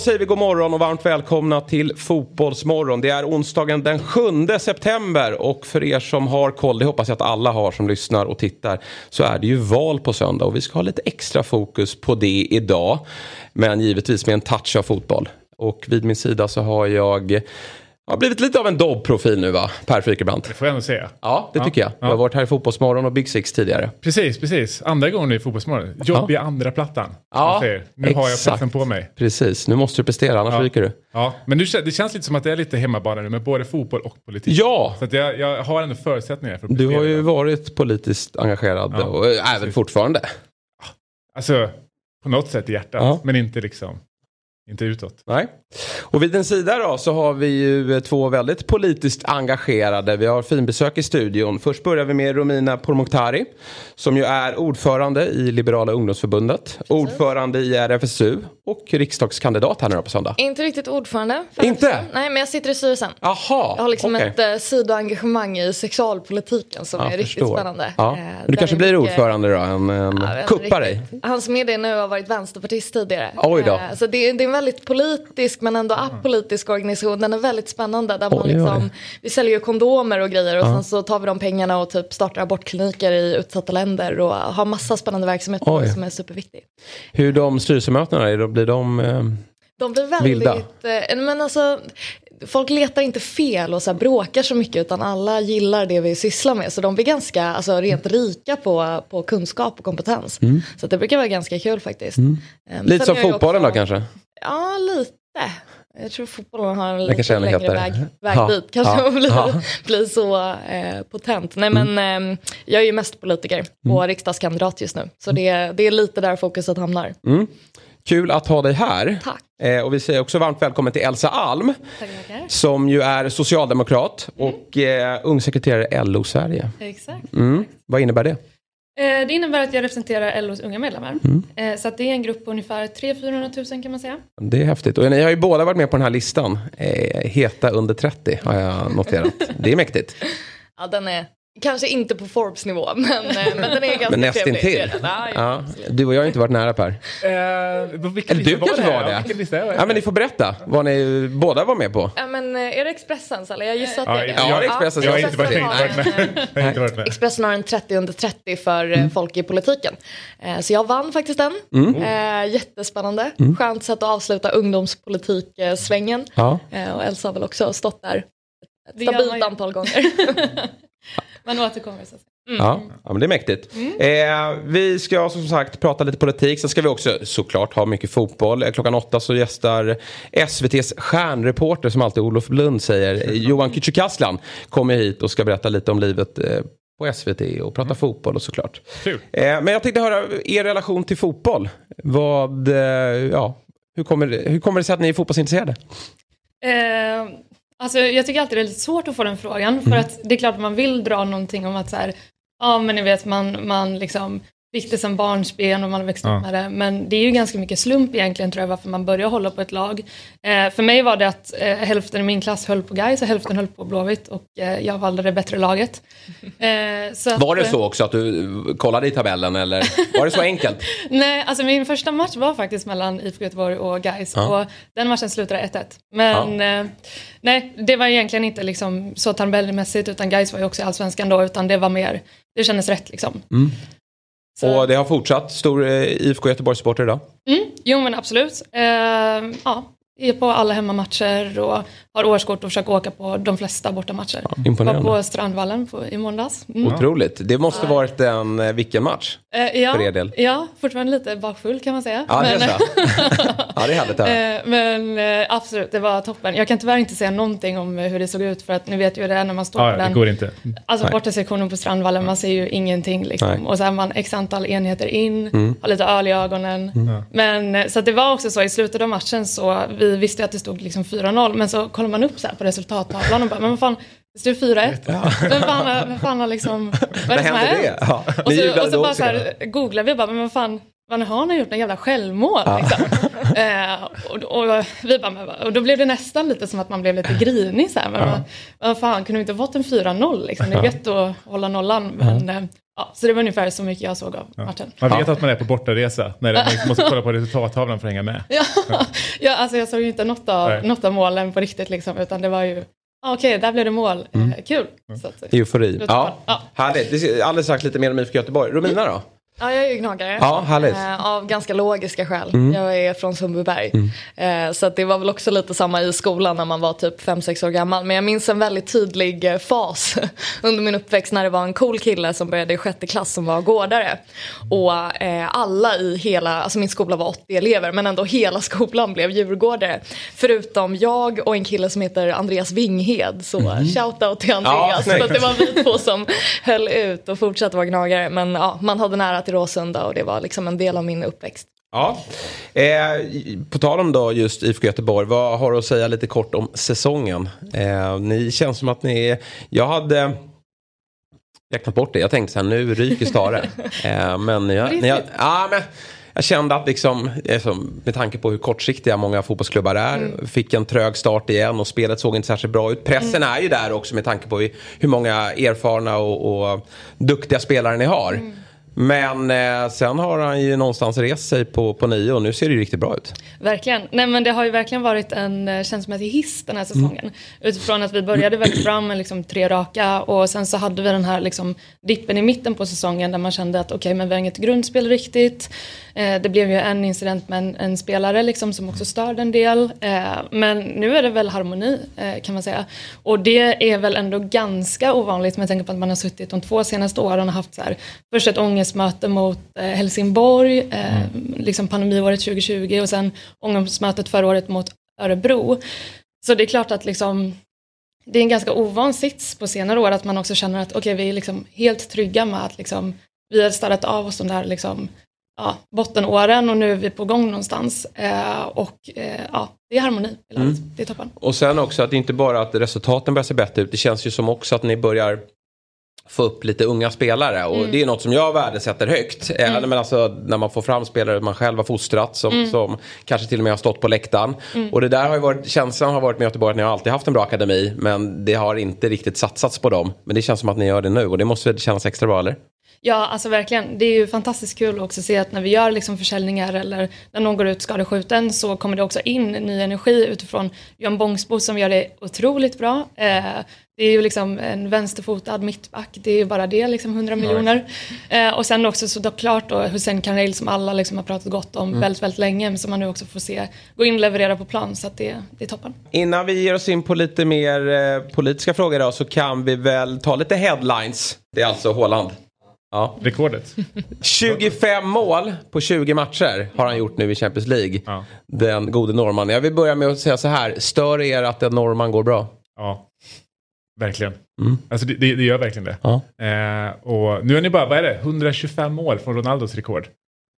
Då säger vi god morgon och varmt välkomna till Fotbollsmorgon. Det är onsdagen den 7 september och för er som har koll, det hoppas jag att alla har som lyssnar och tittar, så är det ju val på söndag och vi ska ha lite extra fokus på det idag. Men givetvis med en touch av fotboll. Och vid min sida så har jag har blivit lite av en Dobb-profil nu va, Per Frykebrant? Det får jag ändå säga. Ja, det tycker jag. Du har varit här i Fotbollsmorgon och Big Six tidigare. Precis, precis. Andra gången i Fotbollsmorgon. Jobb i andra plattan. Ja, Nu har jag exakt. pressen på mig. Precis, nu måste du prestera annars Ja. ryker du. Ja, men nu, det känns lite som att det är lite hemmabana nu med både fotboll och politik. Ja! Så jag, jag har ändå förutsättningar för att Du prestera har ju varit politiskt engagerad Ja, och väl precis. fortfarande. Alltså, på något sätt i hjärtat. Ja. Men inte liksom, inte utåt. Nej. Och vid den sida då så har vi ju eh, två väldigt politiskt engagerade. Vi har finbesök i studion. Först börjar vi med Romina Pourmokhtari som ju är ordförande i Liberala ungdomsförbundet. Ordförande i RFSU och riksdagskandidat här nu då på söndag. Inte riktigt ordförande. för Inte? Nej, men jag sitter i styrelsen. Jaha, Jag har liksom okej. ett eh, sidoengagemang i sexualpolitiken som Ja, är riktigt förstår. spännande. Ja. Eh, Du kanske blir mycket- ordförande då? En, en Ja, vem kuppar dig? Han som är det nu har varit vänsterpartist tidigare. Oj då. Eh, Så det är, det är en väldigt politisk men ändå apolitisk organisation. Den är väldigt spännande. Där man Oj, oj. liksom, vi säljer ju kondomer och grejer och sen så tar vi de pengarna och typ startar abortkliniker i utsatta länder och har massa spännande verksamheter Oj. som är superviktig. Hur de styrelsemötena är, blir de... Eh, De blir väldigt, Vilda. eh, men alltså, folk letar inte fel och så bråkar så mycket utan alla gillar det vi sysslar med. Så de blir ganska alltså, rent rika på, på kunskap och kompetens. Så att det brukar vara ganska kul faktiskt. Eh, Mm. lite sen som fotbollen då också- kanske? Ja, lite. Jag tror fotbollen har en lite längre hetare. väg, väg Ja, dit. Kanske ja, att bli, ja. Mm. bli så eh, potent. Nej men eh, jag är ju mest politiker och riksdagskandidat just nu. Så det, det är lite där fokuset hamnar. Mm. Kul att ha dig här. Tack. Eh, och vi säger också varmt välkommen till Elsa Alm. Som ju är socialdemokrat och eh, ung sekreterare i LO Sverige. Exakt. Mm. Vad innebär det? Eh, det innebär att jag representerar LOs unga medlemmar. Mm. Eh, så att det är en grupp på ungefär 300-400 000 kan man säga. Det är häftigt. Och ni har ju båda varit med på den här listan. Eh, heta under 30 har jag noterat. Det är mäktigt. Ja, den är kanske inte på Forbes nivå men, eh, men den är ganska Men trevlig. Ja. Du och jag har inte varit nära Per. Eh, vilken Eller du kanske var här? det? Är det? Ja, men ni får berätta vad ni båda var med på. Ja, men eh, är det Expressens eller? Jag gissar att Ja, det är det. jag- Ja, det är Expressen. Jag har inte varit med. Expressen har en 30 under 30 för eh, folk i politiken. Så jag vann faktiskt den. Eh, Jättespännande. Skönt sätt att avsluta ungdomspolitik-svängen. Ja. Och Elsa har väl också stått där ett stabilt antal gånger. Man återkommer så att säga. Ja, ja, men det är mäktigt. Eh, vi ska som sagt prata lite politik. Sen ska vi också såklart ha mycket fotboll. Eh, Klockan åtta så gästar SVTs stjärnreporter som alltid Olof Lund säger. eh, Johan Kücükaslan kommer hit och ska berätta lite om livet eh, på SVT och prata fotboll och såklart. Kul. Eh, men jag tänkte höra er relation till fotboll. Vad, eh, ja, hur kommer, det, hur kommer det sig att ni är fotbollsintresserade? Alltså, jag tycker alltid det är lite svårt att få den frågan. För att det är klart att man vill dra någonting om att så här, ja men ni vet man, man liksom fick det som barnsben och man har växt Ja. upp med det. Men det är ju ganska mycket slump egentligen tror jag varför man börjar hålla på ett lag. Eh, för mig var det att eh, hälften i min klass höll på Gais och hälften höll på Blåvitt och eh, jag valde det bättre laget. Eh, så att, Var det eh, så också att du kollade i tabellen eller var det så enkelt? Nej, alltså min första match var faktiskt mellan IFK Göteborg och Gais Ja. och den matchen slutade 1-1. Men eh, nej, det var egentligen inte liksom så tabellmässigt utan Gais var ju också i allsvenskan då utan det var mer, det kändes rätt liksom. Mm. Så, Och det har fortsatt. Stor eh, IFK Göteborg-supporter idag. mm, jo men absolut. Eh, ja, är på alla hemmamatcher och har årskort och försöker åka på de flesta bortamatcher. Ja, imponerande. Var på Strandvallen på, i måndags. Mm. Otroligt. Det måste ja. varit en, eh, vilken match? Eh, ja, för er del? Ja, fortfarande lite bakfull kan man säga. Ja, men, det är så. ja, det är härligt. Eh, men eh, absolut, det var toppen. Jag kan tyvärr inte säga någonting om hur det såg ut för att ni vet ju det är när man står ja, på den. Det går inte. Alltså bortasektionen på Strandvallen, man ser ju ingenting liksom. Och så är man x antal enheter in, mm. har lite öl i ögonen. Mm. Men eh, så det var också så i slutet av matchen så, vi visste att det stod liksom 4-0, men så kollar man upp så på resultattavlan och bara, men vad fan, det stod 4-1. Ja. Vem fan, vem fan har liksom, vad är det som har hänt? Ja. Och så, och så bara så här, googlar vi bara, men vad fan, vad har han gjort en jävla självmål? Ja. Liksom. eh, och, och, vi bara, och då blev det nästan lite som att man blev lite grinig. Så här, men ja. vad fan, kunde vi inte fått en 4-0? Liksom? Det är gött att hålla nollan. Men, eh, Ja, så det var ungefär så mycket jag såg av matchen. Man vet att man är på bortaresa när man måste kolla på resultattavlan för att hänga med. Ja, ja. alltså jag såg ju inte något av, något av målen på riktigt liksom, utan det var ju Okej, okay, där blev det mål. Mm. Eh, kul. Så att, Eufori. Ja. ja. Härligt. Alldeles strax lite mer om IFK Göteborg. Romina då? Ja, jag är ju gnagare. Ja, härligt. Eh, av ganska logiska skäl. Mm. Jag är från Sundbyberg. Mm. Eh, så det var väl också lite samma i skolan när man var typ 5-6 år gammal. Men jag minns en väldigt tydlig eh, fas under min uppväxt när det var en cool kille som började i sjätte klass som var gårdare. Och eh, alla i hela, alltså min skola var 80 elever men ändå hela skolan blev djurgårdare. Förutom jag och en kille som heter Andreas Winghed. Så mm. shoutout till Andreas. Ja, för det var vi två som höll ut och fortsatte vara gnagare. Men ja, man hade nära till till Råsunda och det var liksom en del av min uppväxt. Ja, eh, på tal om då just IFK Göteborg, vad har du att säga lite kort om säsongen? Eh, ni känns som att ni, jag hade räknat bort det, jag tänkte så här nu ryker Stare. eh, men, jag, ni, jag, ja, men jag kände att liksom, med tanke på hur kortsiktiga många fotbollsklubbar är, mm. fick en trög start igen och spelet såg inte särskilt bra ut. Pressen mm. är ju där också med tanke på hur många erfarna och, och duktiga spelare ni har. Mm. Men eh, sen har han ju någonstans rest sig på, på nio och nu ser det ju riktigt bra ut. Verkligen. Nej men det har ju verkligen varit en eh, känslomässig hiss den här säsongen. Mm. Utifrån att vi började väldigt bra med liksom tre raka och sen så hade vi den här liksom dippen i mitten på säsongen där man kände att okej okay, men vi har inget grundspel riktigt. Eh, det blev ju en incident med en, en, spelare liksom som också störde en del. Eh, men nu är det väl harmoni eh, kan man säga. Och det är väl ändå ganska ovanligt med tanke på att man har suttit de två senaste åren och haft så här, först ett ångestmöte mot Helsingborg, mm. liksom pandemiåret 2020 och sen ångestmötet förra året mot Örebro. Så det är klart att liksom det är en ganska ovan sits på senare år att man också känner att okej okay, vi är liksom helt trygga med att liksom, vi har städat av oss de där liksom, ja, bottenåren och nu är vi på gång någonstans. Eh, och eh, ja, det är harmoni mm. Det är toppen. Och sen också att det inte bara att resultaten börjar se bättre ut. Det känns ju som också att ni börjar få upp lite unga spelare och mm. det är något som jag värdesätter högt. Mm. Även men alltså, när man får fram spelare man själv har fostrat som, mm. som kanske till och med har stått på läktaren. Mm. Och det där har ju varit, känslan har varit med Göteborg att ni har alltid haft en bra akademi men det har inte riktigt satsats på dem. Men det känns som att ni gör det nu och det måste väl kännas extra bra eller? Ja, alltså verkligen. Det är ju fantastiskt kul att också se att när vi gör liksom försäljningar eller när någon går ut skadeskjuten så kommer det också in ny energi utifrån Johan Bångsbo som gör det otroligt bra. Eh, det är ju liksom en vänsterfotad mittback, det är ju bara det, liksom 100 miljoner. Eh, och sen också såklart då Hussein Kanel som alla liksom har pratat gott om mm. väldigt, väldigt länge, men som man nu också får se gå in och leverera på plan, så att det, det är toppen. Innan vi ger oss in på lite mer eh, politiska frågor då, så kan vi väl ta lite headlines. Det är alltså Håland. Ja. Rekordet. 25 mål på 20 matcher har han gjort nu i Champions League. Ja. Den gode norrman. Jag vill börja med att säga så här. Stör er att en norrman går bra? Ja. Verkligen. Mm. Alltså det, det, det, gör verkligen det. Ja. Eh, och nu är ni bara, vad är det, 125 mål från Ronaldos rekord.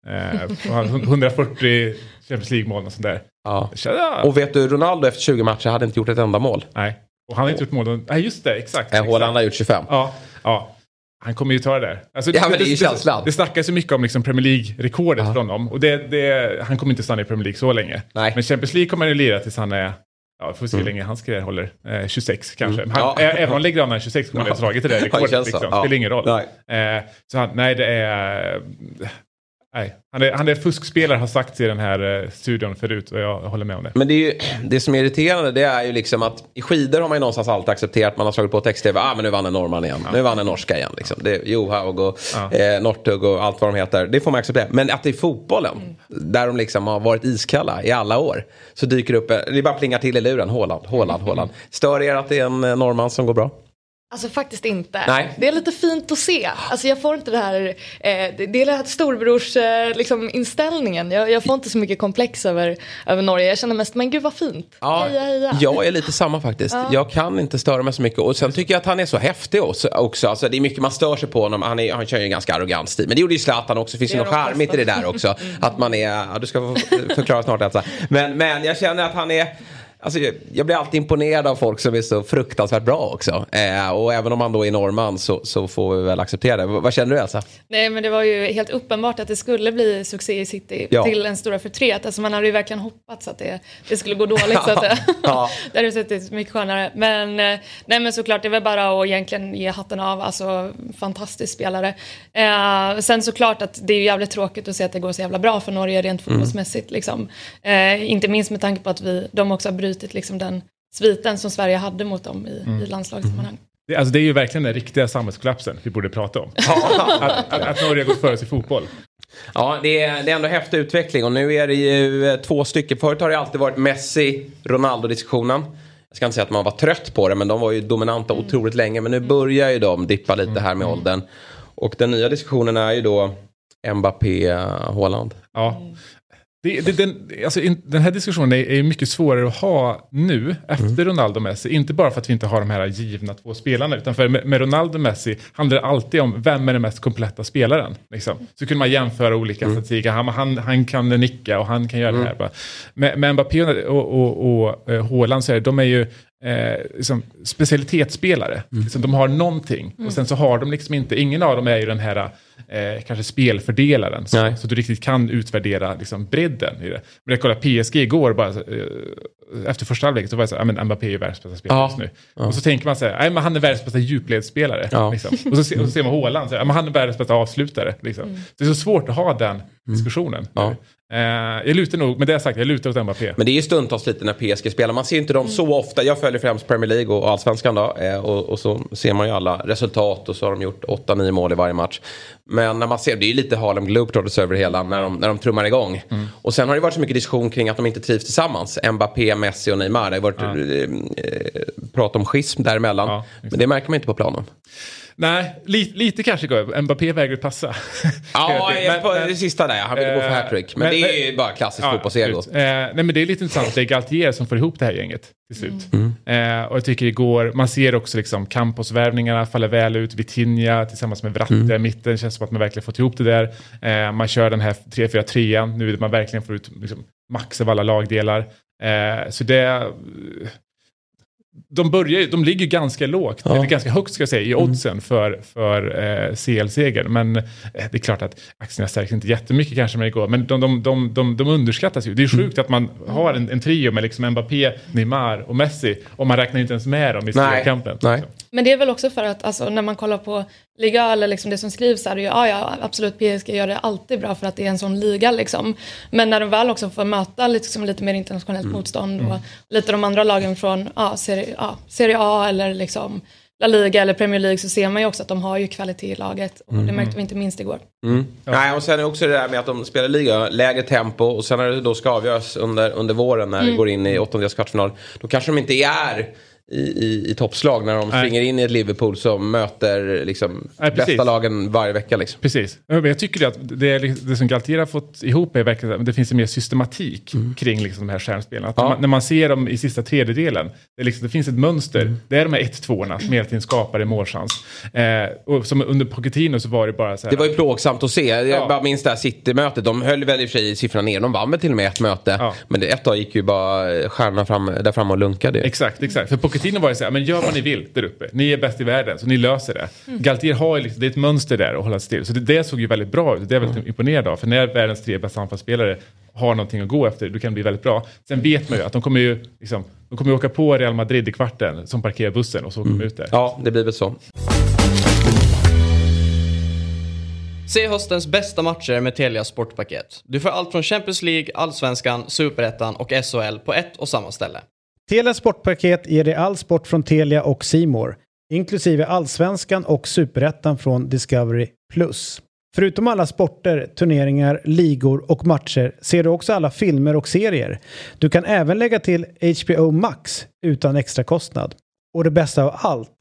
Eh, 140 Champions League-mål och sånt där. Ja. Och vet du, Ronaldo efter 20 matcher hade inte gjort ett enda mål. Nej, och han har inte gjort mål. Nej, just det, exakt. Eh, Haaland har gjort 25. Ja, ja. Han kommer ju ta det där. Alltså, ja, det, men det är ju känslan. Det, snackas ju mycket om liksom Premier League-rekordet ja. från honom. Och det, det, han kommer inte stanna i Premier League så länge. Nej. Men Champions League kommer han ju lira tills han är Ja, får se hur mm. länge hans karriär håller. Eh, 26 kanske. Mm. Han, ja. Även om han ligger annan 26 kommer han ha dragit det där rekordet. Liksom. Ja. Spelar ingen roll. Nej. Eh, så han, nej, det är... nej. Han, är, han är fuskspelare har sagts i den här eh, studion förut och jag håller med om det. Men det, är ju, det som är irriterande det är ju liksom att i skidor har man ju någonstans alltid accepterat. Man har slagit på text-tv. Ah, men nu vann en norrman igen. Ja. Nu vann en norska igen. Liksom. Det, Johaug och ja. eh, Northug och allt vad de heter. Det får man acceptera. Men att det är fotbollen. Mm. Där de liksom har varit iskalla i alla år. Så dyker upp, det bara plingar till i luren. Håland, Håland, Håland. Stör er att det är en eh, norrman som går bra? Alltså faktiskt inte. Nej. Det är lite fint att se. Alltså jag får inte det här, eh, det är den här storbrors eh, liksom, inställningen. Jag, jag, får inte så mycket komplex över, över Norge. Jag känner mest, men gud vad fint. Ja, heja, heja. Jag är lite samma faktiskt. Ja. Jag kan inte störa mig så mycket. Och sen tycker jag att han är så häftig också. Alltså, det är mycket man stör sig på honom. Han, är, han kör ju en ganska arrogant stil. Men det gjorde ju Zlatan också. Det finns ju något charmigt i det där också. mm. Att man är, ja, du ska få förklara snart detta. Men, men jag känner att han är Alltså, jag blir alltid imponerad av folk som är så fruktansvärt bra också. Eh, och även om man då är norrman så, så får vi väl acceptera det. vad känner du Elsa? Nej men det var ju helt uppenbart att det skulle bli succé i City ja. till en stora förtret. Alltså man hade ju verkligen hoppats att det, det skulle gå dåligt så att ja. det hade sett mycket skönare. Men, eh, nej, men såklart det är väl bara att egentligen ge hatten av. Alltså fantastisk spelare. Eh, sen såklart att det är jävligt tråkigt att se att det går så jävla bra för Norge rent mm. fotbollsmässigt. Mm. Liksom. Eh, inte minst med tanke på att vi, de också har brutit liksom den sviten som Sverige hade mot dem i, mm. i landslagssammanhang. Det, alltså det är ju verkligen den riktiga samhällskollapsen vi borde prata om. att, att, att Norge har gått före sig i fotboll. Ja, det är, det är ändå häftig utveckling och nu är det ju eh, två stycken. Förut har det alltid varit Messi-Ronaldo-diskussionen. Jag ska inte säga att man var trött på det, men de var ju dominanta mm. otroligt länge. Men nu börjar ju de dippa lite här med mm. åldern. Och den nya diskussionen är ju då Mbappé-Håland. Ja, det, det, den, alltså, in, den här diskussionen är, är, mycket svårare att ha nu efter mm. Ronaldo och Messi. Inte bara för att vi inte har de här givna två spelarna. Utan för med, med Ronaldo och Messi handlar det alltid om vem är den mest kompletta spelaren. Liksom. Så kunde man jämföra olika mm. statistik. Han, han, han, kan nicka och han kan göra mm. det här. Bara. Med, med Mbappé och, och, och, och Haaland så är de är ju eh, liksom specialitetsspelare. Mm. Liksom, de har någonting mm. och sen så har de liksom inte, ingen av dem är ju den här eh, kanske spelfördelaren. Så, så, du riktigt kan utvärdera liksom, bredden i det. Men jag kollade PSG igår, bara, eh, efter första halvlek, så var jag så här, Mbappé är världens bästa spelare ja. just nu. Ja. Och så tänker man så här, men han är världens bästa djupledsspelare. Ja. Liksom. Och, så, och så ser man Haaland, så här, men han är världens bästa avslutare. Liksom. Mm. Det är så svårt att ha den diskussionen. Mm. Uh, jag lutar nog, med det sagt, jag lutar åt Mbappé. Men det är ju stundtals lite när PSG spelar. Man ser inte dem mm. så ofta. Jag följer främst Premier League och Allsvenskan då. Uh, och, och, så ser man ju alla resultat och så har de gjort 8-9 mål i varje match. Men när man ser, det är ju lite Harlem Globetrotters över hela när de, när de trummar igång. Mm. Och sen har det varit så mycket diskussion kring att de inte trivs tillsammans. Mbappé, Messi och Neymar. Det har varit ja. eh, prat om schism däremellan. Ja, men det märker man inte på planen. Nej, li, lite kanske går Mbappé vägrar passa. Ja, men, på det sista där. Han ville gå för eh, hattrick. Men, men, det är ju bara klassiskt ja, fotbollsego. Eh, nej, men det är lite intressant. Det är Galtier som får ihop det här gänget till slut. Mm. Mm. Eh, och jag tycker det går, man ser också liksom Campos-värvningarna faller väl ut. Vitinha tillsammans med Vratte mm. i mitten. Känns som att man verkligen fått ihop det där. Eh, man kör den här 3-4-3 nu vill man verkligen få ut liksom, max av alla lagdelar. Eh, så det de, börjar, de ligger ganska lågt, ja. eller ganska högt ska jag säga, i mm. oddsen mm. för, för eh, CL-seger. Men eh, det är klart att aktierna stärks inte jättemycket kanske med igår, men de, de, de, de, de underskattas ju. Det är sjukt mm. att man har en, en trio med liksom Mbappé, Neymar och Messi och man räknar inte ens med dem i kampen. Nej. Men det är väl också för att alltså, när man kollar på liga eller liksom det som skrivs är det ju, ja, ja absolut PSG gör det alltid bra för att det är en sån liga liksom. Men när de väl också får möta liksom, lite mer internationellt mm. motstånd och mm. lite de andra lagen från ja, serie, ja, serie A eller liksom La Liga eller Premier League så ser man ju också att de har ju kvalitet i laget. Och mm. det märkte vi inte minst igår. Mm. Ja. Nej, och sen är också det där med att de spelar liga, lägre tempo och sen när det då ska avgöras under, under våren när mm. det går in i åttondels kvartsfinal. Då kanske de inte är i, i, i toppslag när de Nej. springer in i ett Liverpool som möter liksom, Nej, bästa lagen varje vecka. Liksom. Precis. Jag tycker att det, det som har fått ihop är verkligen att det finns en mer systematik mm. kring liksom, de här stjärnspelarna. Ja. När, man, när, man, ser dem i sista tredjedelen, det, liksom, det finns ett mönster. Mm. Det är de här 1-2 som hela tiden skapar en målchans. Eh, och som under Pochettino så var det bara så här. Det var ju plågsamt att se. Jag ja. bara minns det här City-mötet. De höll väl i och för sig siffrorna ner. De vann väl till och med ett möte. Ja. Men det, ett dag gick ju bara stjärnorna fram, där framme och lunkade. Exakt, exakt. För Pochettino var ju så här, men gör vad ni vill där uppe. Ni är bäst i världen, så ni löser det. Mm. Galtier har ju liksom, det är ett mönster där att hålla sig till. Så det, det såg ju väldigt bra ut. Det är jag väldigt mm. imponerad av. För när världens tre bästa anfallsspelare har någonting att gå efter, då kan bli väldigt bra. Sen vet man ju att de kommer ju liksom, de kommer åka på Real Madrid i kvarten som parkerar bussen och så åker mm. de ut där. Ja, det blir väl så. Se höstens bästa matcher med Telia Sportpaket. Du får allt från Champions League, Allsvenskan, Superettan och SHL på ett och samma ställe. Telia Sportpaket ger dig all sport från Telia och Simor, inklusive Allsvenskan och Superettan från Discovery+. Förutom alla sporter, turneringar, ligor och matcher ser du också alla filmer och serier. Du kan även lägga till HBO Max utan extra kostnad. Och det bästa av allt,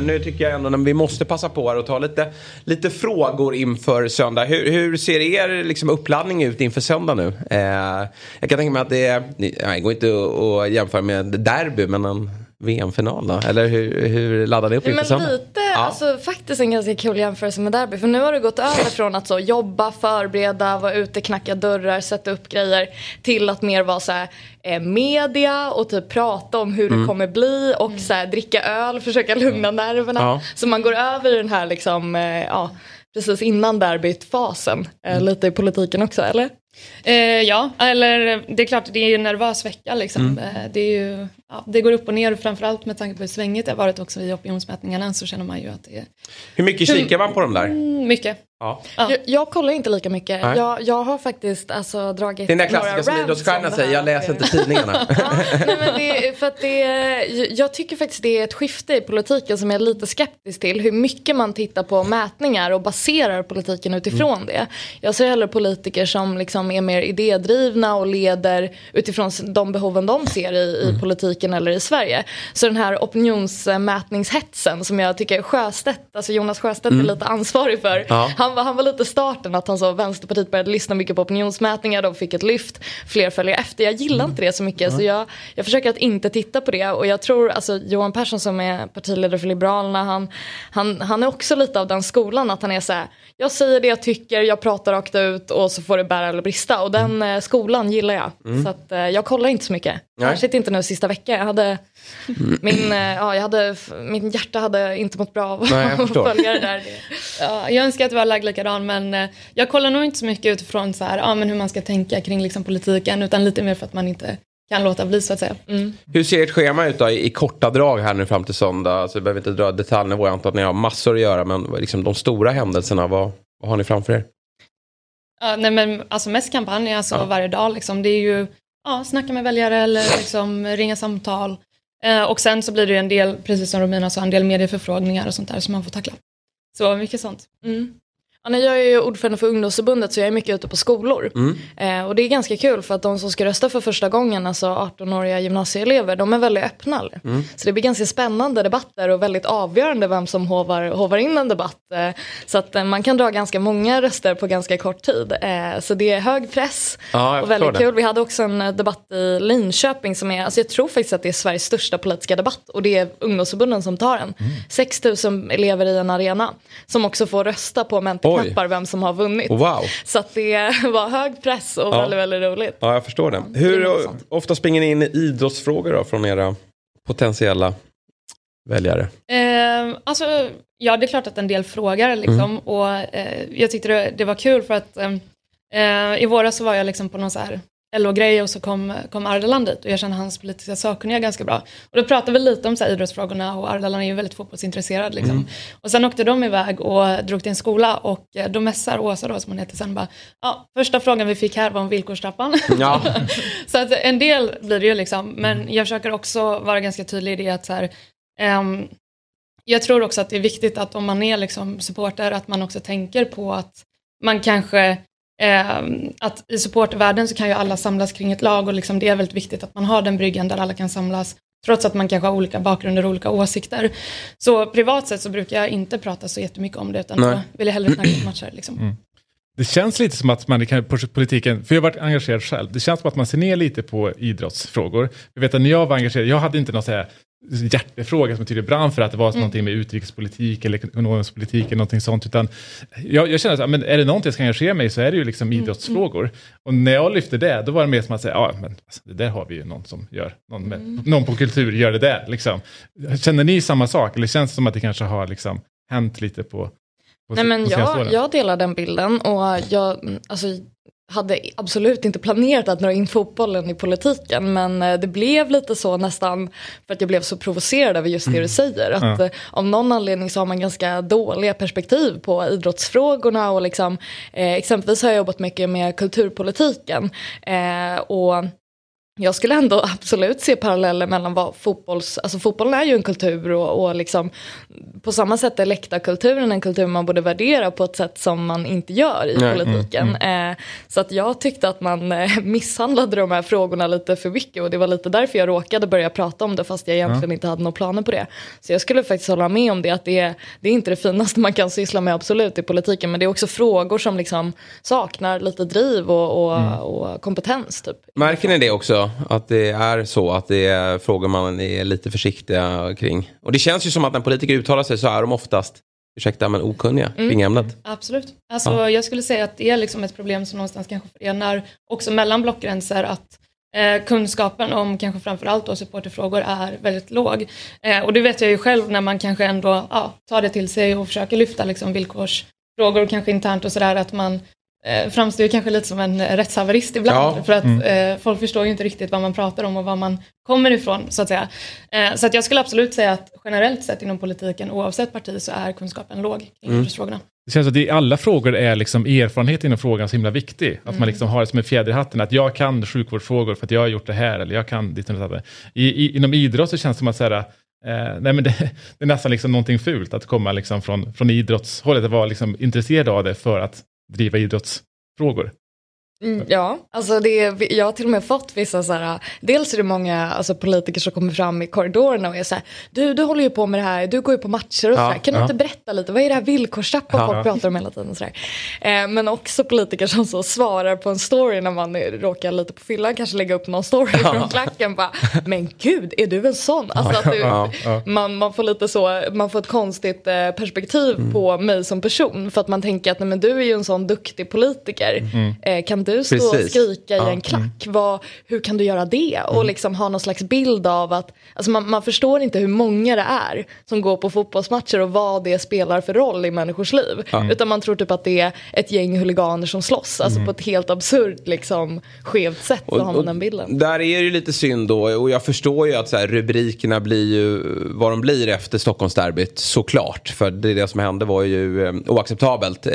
Nu tycker jag ändå att vi måste passa på här och ta lite, lite frågor inför söndag. Hur, hur ser er liksom, uppladdning ut inför söndag nu? Eh, jag kan tänka mig att det, nej det går inte att jämföra med derby men en VM-final då? Eller hur, hur laddar ni upp inför söndag? Lite, ja. alltså faktiskt en ganska kul jämförelse med derby. För nu har det gått över från att så jobba, förbereda, vara ute, knacka dörrar, sätta upp grejer. Till att mer vara så här, eh, media och typ prata om hur mm. det kommer bli. Och så här, dricka öl, försöka lugna nerverna. Ja. Så man går över i den här liksom, eh, ja, precis innan derbyt-fasen. Eh, mm. Lite i politiken också, eller? Eh, ja, eller det är klart det är ju en nervös vecka liksom. Mm. Eh, det, är ju, ja, det går upp och ner framförallt med tanke på hur svängigt det har varit också i opinionsmätningarna så känner man ju att det är... Hur mycket kikar man på de där? Mm, mycket. Ja. ja. Jag, jag, kollar inte lika mycket. Jag, jag, har faktiskt alltså, dragit Det är den klassiska som idrottsstjärnan säger, jag läser inte tidningarna. ja, nej, men det, för att det, jag tycker faktiskt det är ett skifte i politiken som jag är lite skeptisk till. Hur mycket man tittar på mätningar och baserar politiken utifrån mm. det. Jag ser hellre politiker som liksom är mer idédrivna och leder utifrån de behoven de ser i, i mm. politiken eller i Sverige. Så den här opinionsmätningshetsen som jag tycker Sjöstedt, alltså Jonas Sjöstedt mm. är lite ansvarig för. Ja han, var, han var lite starten att han sa Vänsterpartiet började lyssna mycket på opinionsmätningar, de fick ett lyft, fler följer efter. Jag gillar mm. inte det så mycket mm. så jag, jag försöker att inte titta på det och jag tror alltså Johan Persson som är partiledare för Liberalerna han, han, han är också lite av den skolan att han är så här, jag säger det jag tycker, jag pratar rakt ut och så får det bära eller brista och den mm. skolan gillar jag. Mm. Så att, eh, jag kollar inte så mycket. Särskilt inte nu sista veckan. Jag hade. Min, eh, ja, jag hade, min hjärta hade inte mått bra av att följa det där. Ja, jag önskar att det var lagd likadan men eh, jag kollar nog inte så mycket utifrån så här, ja, men hur man ska tänka kring liksom, politiken utan lite mer för att man inte kan låta bli så att säga. Mm. Hur ser ert schema ut då i, i, korta drag här nu fram till söndag? Alltså, vi behöver inte dra detaljnivå, jag antar att ni har massor att göra men liksom, de stora händelserna, vad, vad har ni framför er? Ja, nej men alltså mest kampanj alltså ja. varje dag liksom. Det är ju ja, snacka med väljare eller liksom ringa samtal. Eh, och sen så blir det ju en del, precis som Romina sa, en del medieförfrågningar och sånt där som man får tackla. Så mycket sånt. Mm. Ja, jag är ju ordförande för ungdomsförbundet så jag är mycket ute på skolor. Mm. Eh, och det är ganska kul för att de som ska rösta för första gången, alltså 18-åriga gymnasieelever, de är väldigt öppna. Mm. Så det blir ganska spännande debatter och väldigt avgörande vem som hovar, hovar in en debatt. Eh, så att eh, man kan dra ganska många röster på ganska kort tid. Så det är hög press ja, och väldigt kul. Vi hade också en debatt i Linköping som är, alltså jag tror faktiskt att det är Sveriges största politiska debatt och det är ungdomsförbunden som tar den. Mm. 6 000 elever i en arena som också får rösta på mentor knappar vem som har vunnit. Wow. Så att det var hög press och ja. väldigt, väldigt roligt. Ja, jag förstår det. Hur det ofta springer ni in i idrottsfrågor då från era potentiella väljare? Eh, alltså, ja, det är klart att en del frågar liksom. Mm. Och eh, jag tyckte det, det, var kul för att eh, i våras så var jag liksom på någon så här LO-grej och så kom, kom Ardalan dit och jag känner hans politiska sakkunniga ganska bra. Och då pratade vi lite om så här, idrottsfrågorna och Ardalan är ju väldigt fotbollsintresserad. Liksom. Mm. Och sen åkte de iväg och drog till en skola och eh, då mässar Åsa då som hon heter sen bara, ja, första frågan vi fick här var om villkorstrappan. Ja. så att en del blir det ju liksom, men jag försöker också vara ganska tydlig i det att så här, um, jag tror också att det är viktigt att om man är liksom supporter att man också tänker på att man kanske Eh, att i supportervärlden så kan ju alla samlas kring ett lag och liksom det är väldigt viktigt att man har den bryggan där alla kan samlas trots att man kanske har olika bakgrunder och olika åsikter. Så privat sett så brukar jag inte prata så jättemycket om det utan Nej. då vill jag hellre snacka om matcher. Liksom. Mm. Det känns lite som att man kan, politiken, för jag har varit engagerad själv, det känns som att man ser ner lite på idrottsfrågor. Jag vet att när jag var engagerad, jag hade inte någon så här hjärtefråga som tydligen brann för att det var mm. någonting med utrikespolitik eller ekonomisk politik eller någonting sånt. Utan jag, jag känner att men är det någonting jag ska engagera mig i så är det ju liksom mm. idrottsfrågor. Mm. Och när jag lyfte det, då var det mer som att säga, ja men alltså, det där har vi ju någon som gör, någon, med, mm. någon på kultur gör det där. Liksom. Känner ni samma sak eller känns det som att det kanske har liksom, hänt lite på, på Nej men jag, jag delar den bilden och jag, alltså hade absolut inte planerat att dra in fotbollen i politiken men eh, det blev lite så nästan för att jag blev så provocerad över just det du mm. säger. Att ja. Eh, av någon anledning så har man ganska dåliga perspektiv på idrottsfrågorna och liksom, eh, exempelvis har jag jobbat mycket med kulturpolitiken eh, och jag skulle ändå absolut se paralleller mellan vad fotbolls, alltså fotbollen är ju en kultur och, och liksom på samma sätt är läktarkulturen en kultur man borde värdera på ett sätt som man inte gör i Nej, politiken. Mm, mm. Eh, så att jag tyckte att man eh, misshandlade de här frågorna lite för mycket och det var lite därför jag råkade börja prata om det fast jag egentligen ja. inte hade några planer på det. Så jag skulle faktiskt hålla med om det att det är, det är inte det finaste man kan syssla med absolut i politiken men det är också frågor som liksom saknar lite driv och, och, mm. och kompetens. Typ. Märker ni det också? Att det är så att det är frågor man är lite försiktiga kring. Och det känns ju som att när politiker uttalar sig så är de oftast ursäkta men okunniga mm. kring ämnet. Absolut. Alltså, ja. Jag skulle säga att det är liksom ett problem som någonstans kanske förenar också mellan blockgränser att eh, kunskapen om kanske framförallt då supporterfrågor är väldigt låg. Eh, och det vet jag ju själv när man kanske ändå ja, tar det till sig och försöker lyfta liksom, villkorsfrågor kanske internt och sådär att man framstår ju kanske lite som en rättshaverist ibland. Ja. För att mm. eh, folk förstår ju inte riktigt vad man pratar om och var man kommer ifrån så att säga. Eh, så att jag skulle absolut säga att generellt sett inom politiken oavsett parti så är kunskapen låg kring mm. frågorna. Det känns att i alla frågor är liksom erfarenhet inom frågan så himla viktig. Att mm. man liksom har det som en fjäder i hatten. Att jag kan sjukvårdsfrågor för att jag har gjort det här. Eller jag kan ditt och i, inom idrott så känns det som att säga, eh, nej men det, det, är nästan liksom någonting fult att komma liksom från, från idrottshållet. Att vara liksom intresserad av det för att driva idrottsfrågor. Mm, ja, alltså det, jag har till och med fått vissa så här, dels är det många alltså, politiker som kommer fram i korridorerna och är så här, du, du håller ju på med det här, du går ju på matcher och ja, så här, kan ja. du inte berätta lite, vad är det här villkorstrappan ja, folk pratar om hela tiden? Så eh, men också politiker som så svarar på en story när man råkar lite på fyllan, kanske lägga upp någon story från klacken, bara, men gud, är du en sån? Alltså att du, man, man får lite så, man får ett konstigt eh, perspektiv mm. på mig som person, för att man tänker att nej, men du är ju en sån duktig politiker, mm. eh, kan du stå Precis. och skrika ja. i en klack? Vad, hur kan du göra det? Och mm. liksom ha någon slags bild av att, alltså man, man, förstår inte hur många det är som går på fotbollsmatcher och vad det spelar för roll i människors liv. Utan man tror typ att det är ett gäng huliganer som slåss, alltså mm. på ett helt absurt liksom skevt sätt så har man den bilden. Där är det ju lite synd då och jag förstår ju att så här, rubrikerna blir ju vad de blir efter Stockholmsderbyt såklart. För det, det som hände var ju eh, oacceptabelt eh,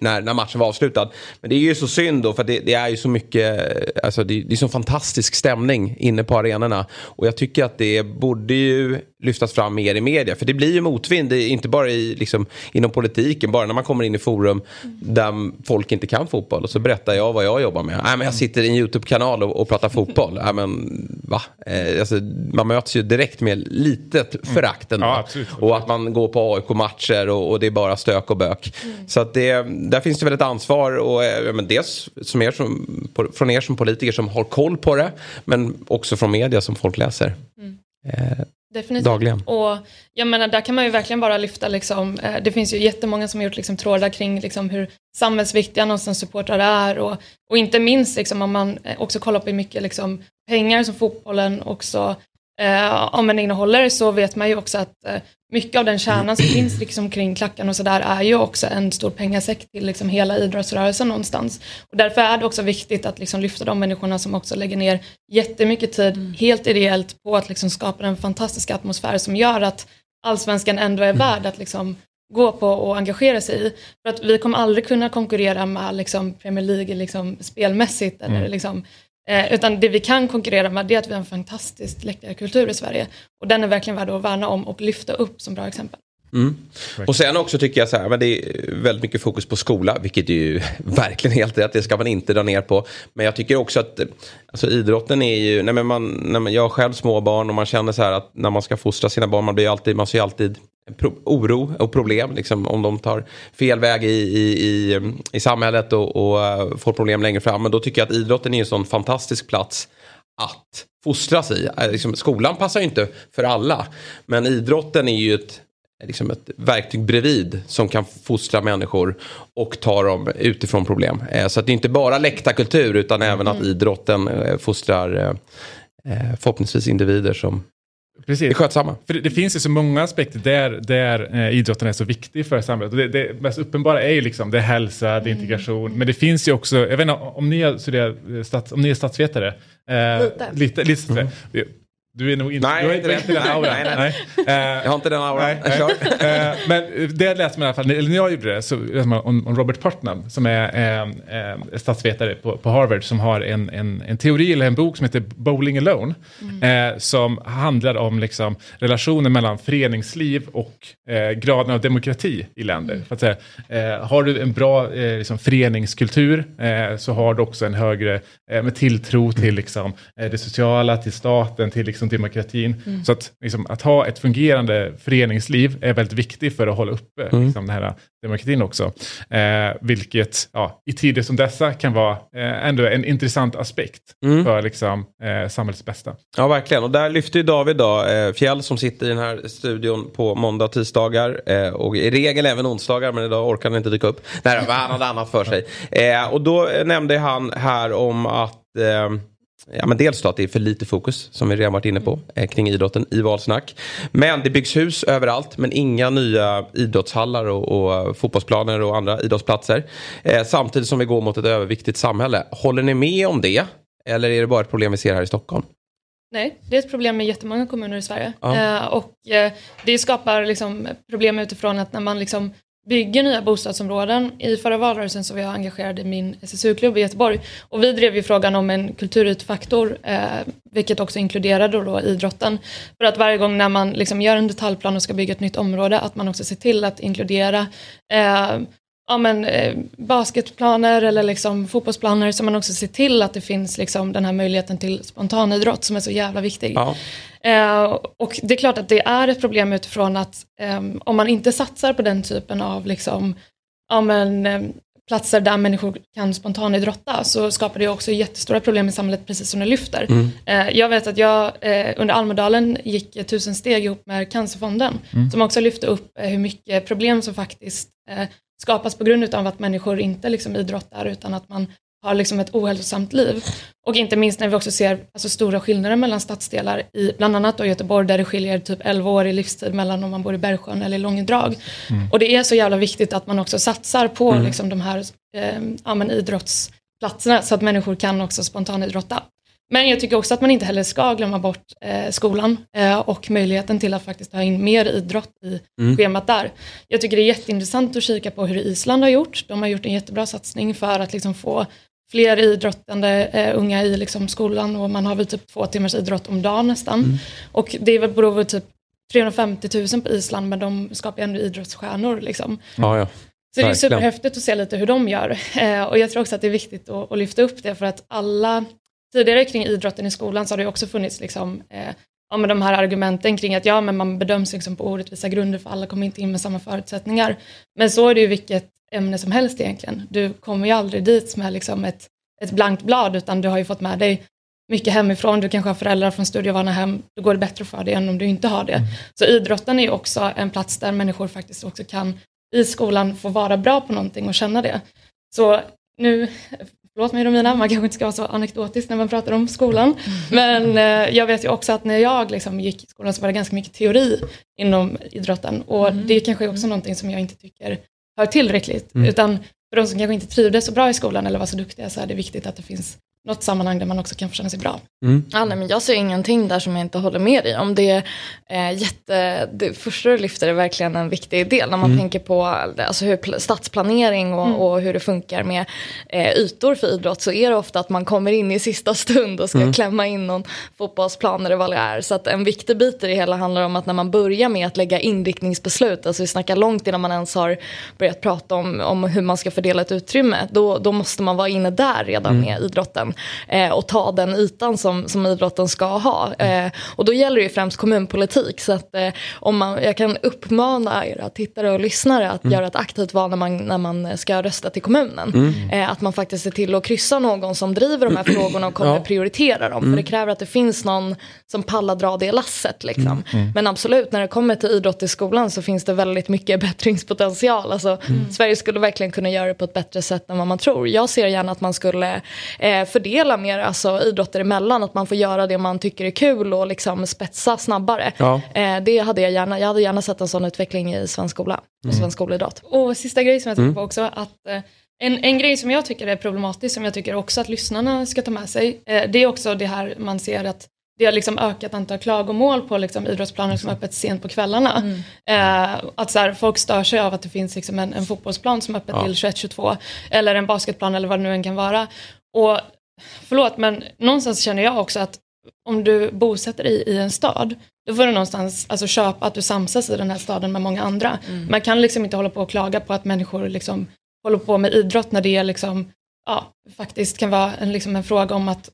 när, när matchen var avslutad. Men det är ju så synd då för det, det, är ju så mycket, alltså det, det är så fantastisk stämning inne på arenorna. Och jag tycker att det borde ju lyftas fram mer i media. För det blir ju motvind, inte bara i, liksom, inom politiken, bara när man kommer in i forum där folk inte kan fotboll. Och så berättar jag vad jag jobbar med. Nej, men jag sitter i en YouTube-kanal och, och pratar fotboll. Nej, men, va? Eh, alltså, man möts ju direkt med litet mm. förakt ändå. Ja, och att man går på AIK-matcher och, och, det är bara stök och bök. Mm. Så att det, där finns det väl ett ansvar. Och, ja, men dels som er som, från er som politiker som har koll på det. Men också från media som folk läser. Mm. Eh, Definitivt. Dagligen. Och jag menar, där kan man ju verkligen bara lyfta, liksom, eh, det finns ju jättemånga som har gjort liksom, trådar kring liksom, hur samhällsviktiga någonstans supportrar är och, och inte minst liksom, om man eh, också kollar på hur mycket liksom, pengar som fotbollen också eh, om man innehåller så vet man ju också att eh, mycket av den kärnan som finns liksom kring klacken och sådär är ju också en stor pengasäck till liksom hela idrottsrörelsen någonstans. Och därför är det också viktigt att liksom lyfta de människorna som också lägger ner jättemycket tid, mm. helt ideellt, på att liksom skapa en fantastisk atmosfär som gör att allsvenskan ändå är värd att liksom gå på och engagera sig i. För att vi kommer aldrig kunna konkurrera med liksom Premier League liksom spelmässigt eller mm. liksom Eh, utan det vi kan konkurrera med det är att vi har en fantastisk läktarkultur i Sverige. Och den är verkligen värd att värna om och lyfta upp som bra exempel. Mm. Och sen också tycker jag så här, men det är väldigt mycket fokus på skola, vilket är ju verkligen helt rätt, det ska man inte dra ner på. Men jag tycker också att alltså, idrotten är ju, nej men man, nej men jag har själv små barn och man känner så här att när man ska fostra sina barn, man blir alltid, man ser alltid oro och problem liksom, om de tar fel väg i, i, i, i samhället och, och uh, får problem längre fram. Men då tycker jag att idrotten är en sån fantastisk plats att fostras i. Eh, liksom, skolan passar ju inte för alla. Men idrotten är ju ett, liksom ett verktyg bredvid som kan fostra människor och ta dem utifrån problem. Eh, så att det är inte bara läktarkultur utan även att mm. idrotten eh, fostrar förhoppningsvis individer som Precis. är skötsamma. För det, det, finns ju så många aspekter där, där eh, idrotten är så viktig för samhället. Och det, det mest uppenbara är ju liksom det är hälsa, det är mm. integration. Men det finns ju också, jag vet inte om ni, är, stats, om ni är statsvetare. Eh, lite. Lite, lite mm. Du är nog inte, nej, du har inte, inte den auran. nej, nej. nej. jag har inte den auran. Nej, nej. uh, men det läste man i alla fall, eller när jag gjorde det, så läste man om, Robert Putnam som är uh, uh, statsvetare på, på, Harvard som har en, en, en, teori eller en bok som heter Bowling Alone. Mm. som handlar om liksom, relationen mellan föreningsliv och graden av demokrati i länder. Mm. För att säga, har du en bra liksom, föreningskultur så har du också en högre med tilltro till liksom, det sociala, till staten, till liksom, demokratin. Mm. Så att, liksom, att ha ett fungerande föreningsliv är väldigt viktigt för att hålla uppe mm. liksom, den här demokratin också. Eh, vilket ja, i tider som dessa kan vara eh, ändå en intressant aspekt mm. för liksom, eh, samhällets bästa. Ja, verkligen. Och där lyfter ju David då, eh, Fjäll som sitter i den här studion på måndag och tisdagar eh, och i regel även onsdagar men idag orkar han inte dyka upp. Nej, han hade annat för sig. Eh, och då nämnde han här om att Ja, men dels då att det är för lite fokus som vi redan varit inne på mm. eh, kring idrotten i Valsnack. Men det byggs hus överallt men inga nya idrottshallar och, och fotbollsplaner och andra idrottsplatser. Eh, samtidigt som vi går mot ett överviktigt samhälle. Håller ni med om det? Eller är det bara ett problem vi ser här i Stockholm? Nej, det är ett problem med jättemånga kommuner i Sverige. Ja. Eh, och eh, det skapar liksom problem utifrån att när man liksom bygger nya bostadsområden. I förra valrörelsen så var jag engagerad i min SSU-klubb i Göteborg och vi drev ju frågan om en kulturytfaktor, eh, vilket också inkluderade då idrotten. För att varje gång när man liksom gör en detaljplan och ska bygga ett nytt område, att man också ser till att inkludera eh, ja, men, eh, basketplaner eller liksom fotbollsplaner så man också ser till att det finns liksom den här möjligheten till spontanidrott som är så jävla viktig. Ja. Eh, och det är klart att det är ett problem utifrån att eh, om man inte satsar på den typen av liksom, ja, men, eh, platser där människor kan spontanidrotta så skapar det också jättestora problem i samhället precis som det lyfter. Mm. Eh, jag vet att jag eh, under Almedalen gick tusen steg ihop med Cancerfonden mm. som också lyfte upp hur mycket problem som faktiskt skapas på grund av att människor inte liksom idrottar utan att man har liksom ett ohälsosamt liv. Och inte minst när vi också ser alltså, stora skillnader mellan stadsdelar i bland annat då Göteborg där det skiljer typ 11 år i livstid mellan om man bor i Bergsjön eller i Långedrag. Mm. Och det är så jävla viktigt att man också satsar på mm. liksom, de här eh, ja, men, idrottsplatserna så att människor kan också spontanidrotta. Men jag tycker också att man inte heller ska glömma bort eh, skolan eh, och möjligheten till att faktiskt ha in mer idrott i mm. schemat där. Jag tycker det är jätteintressant att kika på hur Island har gjort. De har gjort en jättebra satsning för att liksom få fler idrottande eh, unga i liksom, skolan och man har väl typ två timmars idrott om dagen nästan. Mm. Och det är väl beror typ 350 000 på Island men de skapar ändå idrottsstjärnor. Liksom. Ja, ja. Så det är superhäftigt att se lite hur de gör. Eh, och jag tror också att det är viktigt att, att lyfta upp det för att alla tidigare kring idrotten i skolan så har det också funnits liksom, eh, ja, med de här argumenten kring att ja, men man bedöms liksom på orättvisa grunder för alla kommer inte in med samma förutsättningar. Men så är det ju vilket ämne som helst egentligen. Du kommer ju aldrig dit med liksom ett, ett blankt blad utan du har ju fått med dig mycket hemifrån, du kanske har föräldrar från studievana hem, då går det bättre för dig än om du inte har det. Mm. Så idrotten är ju också en plats där människor faktiskt också kan i skolan få vara bra på någonting och känna det. Så nu förlåt mig Romina, man kanske inte ska vara så anekdotisk när man pratar om skolan. Men eh, jag vet ju också att när jag liksom gick i skolan så var det ganska mycket teori inom idrotten. Och mm. det kanske är också någonting som jag inte tycker hör tillräckligt. Mm. Utan för de som kanske inte trivdes så bra i skolan eller var så duktiga så är det viktigt att det finns något sammanhang där man också kan få känna sig bra. Mm. Ja, nej, men jag ser ingenting där som jag inte håller med dig om. Det är eh, jätte, det första du lyfter är verkligen en viktig del när man mm. tänker på alltså, hur stadsplanering och, mm. och hur det funkar med eh, ytor för idrott så är det ofta att man kommer in i sista stund och ska mm. klämma in någon fotbollsplan eller vad det är. Så att en viktig bit i det hela handlar om att när man börjar med att lägga inriktningsbeslut, alltså vi snackar långt innan man ens har börjat prata om, om hur man ska fördela ett utrymme, då, då måste man vara inne där redan mm. med idrotten. Eh, och ta den ytan som, som idrotten ska ha. Eh, och då gäller det ju främst kommunpolitik så att eh, om man, jag kan uppmana era tittare och lyssnare att mm. göra ett aktivt val när man, när man ska rösta till kommunen. Mm. Eh, att man faktiskt ser till att kryssa någon som driver de här frågorna och kommer ja. prioritera dem. För det kräver att det finns någon som pallar dra det lasset. Liksom. Men absolut, när det kommer till idrott i skolan så finns det väldigt mycket bättringspotential. Alltså, Sverige skulle verkligen kunna göra det på ett bättre sätt än vad man tror. Jag ser gärna att man skulle eh, fördela mer alltså, idrotter emellan, att man får göra det man tycker är kul och liksom spetsa snabbare. Ja. Eh, det hade jag gärna, jag hade gärna sett en sån utveckling i svensk skola och mm. svensk skolidrott. Och sista grej som jag tänker mm. på också, att eh, en, en grej som jag tycker är problematisk, som jag tycker också att lyssnarna ska ta med sig, eh, det är också det här man ser att det har liksom ökat antal klagomål på liksom idrottsplaner som är öppet sent på kvällarna. Mm. Eh, att så här, folk stör sig av att det finns liksom en, en fotbollsplan som är öppet ja. till 21-22 eller en basketplan eller vad det nu än kan vara. Och förlåt men någonstans känner jag också att om du bosätter dig i, en stad då får du någonstans alltså, köpa att du samsas i den här staden med många andra. Mm. Man kan liksom inte hålla på och klaga på att människor liksom håller på med idrott när det liksom, ja, faktiskt kan vara en, liksom en fråga om att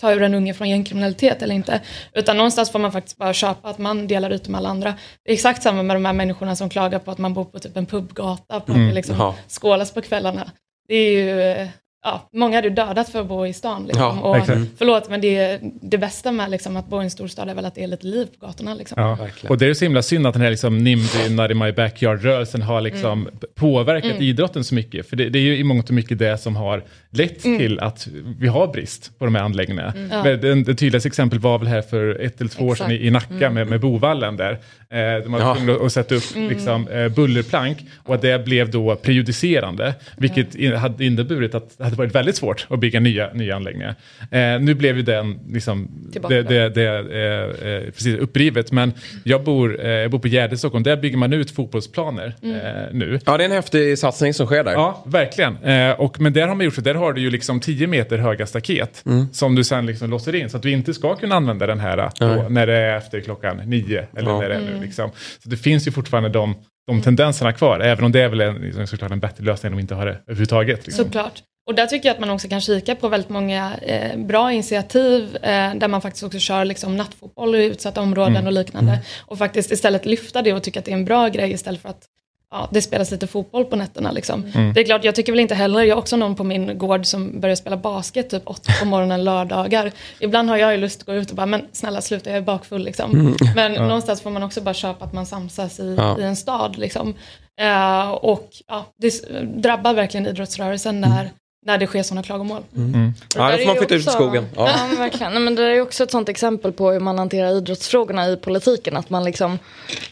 ta ur en unge från gängkriminalitet eller inte. Utan någonstans får man faktiskt bara köpa att man delar ut med alla andra. Det är exakt samma med de här människorna som klagar på att man bor på typ en pubgata, på mm, att det liksom skålas på kvällarna. Det är ju ja, många hade dödat för att bo i stan. Liksom. Ja, och, förlåt, men det, det bästa med liksom, att bo i en storstad är väl att det är lite liv på gatorna. Liksom. Ja, och det är så himla synd att den här liksom, NIMBY, Not in my backyard-rörelsen har liksom mm. påverkat mm. idrotten så mycket. För det, det, är ju i mångt och mycket det som har lett mm. till att vi har brist på de här anläggningarna. Mm. Ja. Det, det tydligaste exemplet var väl här för ett eller två år sedan i, i Nacka mm. med, med Bovallen där. Eh, de var tvungna att sätta upp mm. liksom, eh, bullerplank och att det blev då prejudicerande. Vilket in, hade inneburit att hade varit väldigt svårt att bygga nya, nya anläggningar. Eh, nu blev ju den liksom, det, det, det eh, eh, precis upprivet. Men jag bor, eh, jag bor på Gärde i Stockholm. Där bygger man ut fotbollsplaner mm. nu. Ja, det är en häftig satsning som sker där. Ja, verkligen. och, men där har man gjort så där har du ju liksom 10 meter höga staket mm. som du sen liksom låser in så att du inte ska kunna använda den här då, när det är efter klockan nio eller ja. när det är nu. Liksom. Så det finns ju fortfarande de, de tendenserna kvar, även om det är väl en, liksom, såklart en bättre lösning om vi inte har det överhuvudtaget. Liksom. Såklart. Och där tycker jag att man också kan kika på väldigt många eh, bra initiativ eh, där man faktiskt också kör liksom, nattfotboll i utsatta områden mm. och liknande. Mm. Och faktiskt istället lyfta det och tycka att det är en bra grej istället för att ja, det spelas lite fotboll på nätterna. Liksom. Mm. Det är klart, jag tycker väl inte heller, jag har också någon på min gård som börjar spela basket typ åtta på morgonen lördagar. Ibland har jag ju lust att gå ut och bara, men snälla sluta, jag är bakfull liksom. Mm. Men ja. någonstans får man också bara köpa att man samsas i, ja. i en stad liksom. Uh, och ja, det drabbar verkligen idrottsrörelsen när mm när det sker sådana klagomål. Mm. Mm. Ja, då får man flytta ut i skogen. Ja. ja, verkligen. Nej, men det är också ett sånt exempel på hur man hanterar idrottsfrågorna i politiken. Att man liksom,